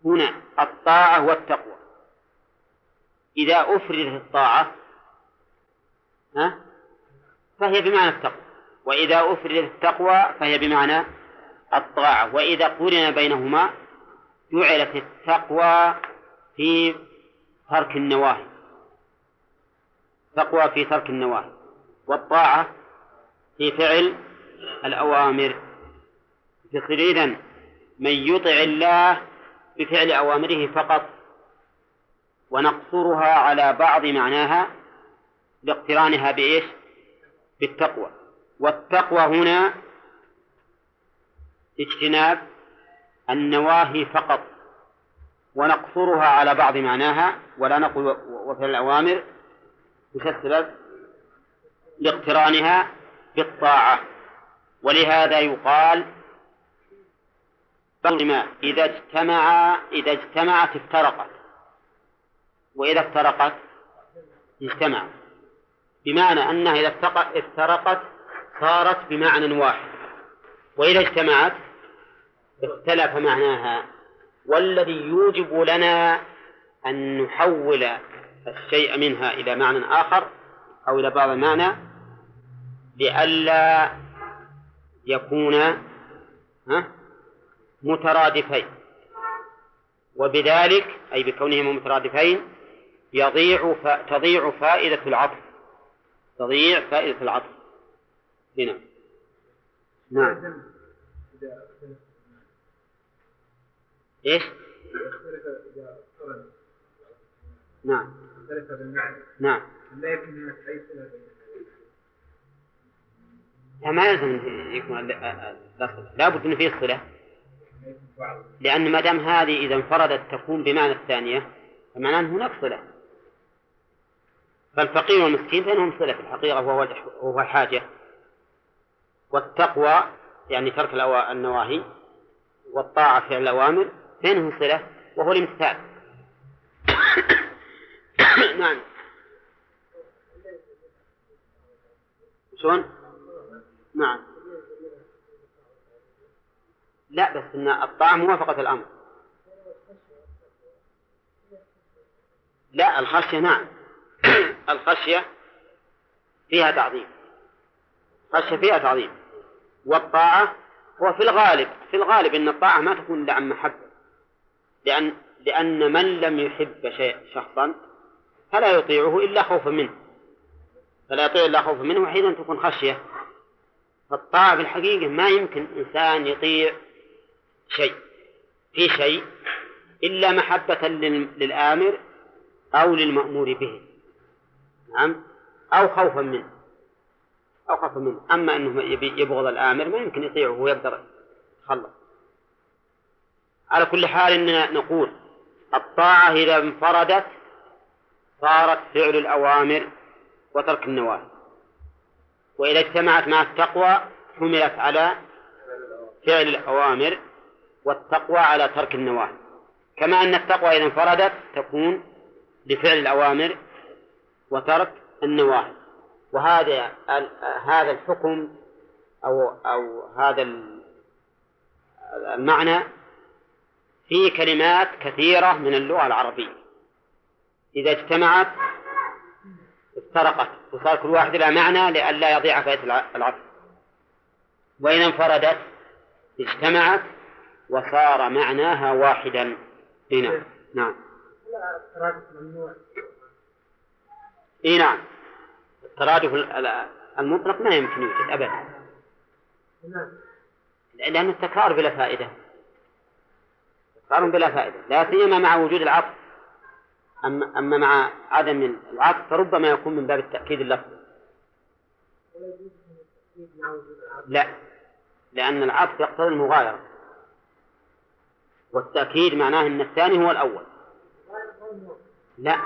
Speaker 1: هنا الطاعة والتقوى. إذا أفردت الطاعة ها؟ فهي بمعنى التقوى. وإذا أفردت التقوى فهي بمعنى الطاعة. وإذا قرن بينهما جعلت التقوى في ترك النواهي. تقوى في ترك النواهي. والطاعة في فعل الأوامر. يصير إذن من يطع الله بفعل أوامره فقط ونقصرها على بعض معناها لاقترانها بإيش؟ بالتقوى والتقوى هنا اجتناب النواهي فقط ونقصرها على بعض معناها ولا نقول وفعل الأوامر وش السبب؟ لاقترانها بالطاعة ولهذا يقال ما إذا اجتمعا إذا اجتمعت افترقت. وإذا افترقت اجتمع. بمعنى أنها إذا افترقت صارت بمعنى واحد. وإذا اجتمعت اختلف معناها. والذي يوجب لنا أن نحول الشيء منها إلى معنى آخر أو إلى بعض المعنى لئلا يكون ها؟ مترادفين. وبذلك أي بكونهما مترادفين يضيع ف... تضيع فائدة العطف. تضيع فائدة العطف. هنا. نعم. إيش؟ نعم. نعم. ما يلزم يكون لا بد ان فيه صلة. لأن ما دام هذه إذا انفردت تكون بمعنى الثانية فمعناه انه هناك صلة. فالفقير والمسكين بينهم صلة في الحقيقة وهو الحاجة. والتقوى يعني ترك النواهي والطاعة فعل الأوامر بينهم صلة وهو الامتثال. نعم. شلون؟ نعم. لا بس إن الطاعة موافقة الأمر. لا الخشية نعم. الخشية فيها تعظيم. خشية فيها تعظيم. والطاعة هو في الغالب في الغالب أن الطاعة ما تكون إلا عن محبة. لأن لأن من لم يحب شيء شخصا فلا يطيعه إلا خوفا منه. فلا يطيع إلا خوفا منه وحينئذ تكون خشية. فالطاعة في الحقيقة ما يمكن إنسان يطيع شيء في شيء إلا محبة للآمر أو للمأمور به. نعم؟ أو خوفا منه. أو خوفا منه. أما أنه يبغض الآمر ما يمكن يطيعه ويقدر يتخلص على كل حال إننا نقول الطاعة إذا انفردت صارت فعل الأوامر وترك النواهي. وإذا اجتمعت مع التقوى حملت على فعل الأوامر والتقوى على ترك النواهي. كما أن التقوى إذا انفردت تكون لفعل الأوامر وترك النواهي. وهذا هذا الحكم أو أو هذا المعنى في كلمات كثيرة من اللغة العربية. إذا اجتمعت افترقت. وصار كل واحد لها معنى لئلا يضيع فائدة العطف وإن انفردت اجتمعت وصار معناها واحدا. هنا نعم. إي نعم. الترادف المطلق ما يمكن يوجد ابدا. لأن التكرار بلا فائدة. تكرار بلا فائدة. لا سيما مع وجود العطف. اما أما مع عدم العطف فربما يكون من باب التأكيد اللفظي لا. لأن العطف يقتضي المغايرة. والتأكيد معناه أن الثاني هو الأول. لا.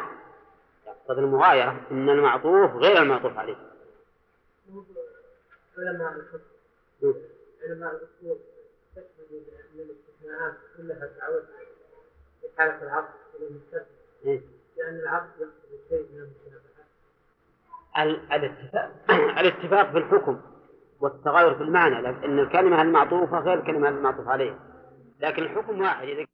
Speaker 1: يقتضي المغايرة أن المعطوف غير المعطوف عليه. علماء الفقه علماء الاستثناءات كلها تعود يقتضي شيء من الاتفاق الاتفاق في الحكم والتغير في المعنى لأن الكلمة المعطوفة غير الكلمة المعطوف عليها لكن الحكم واحد إذا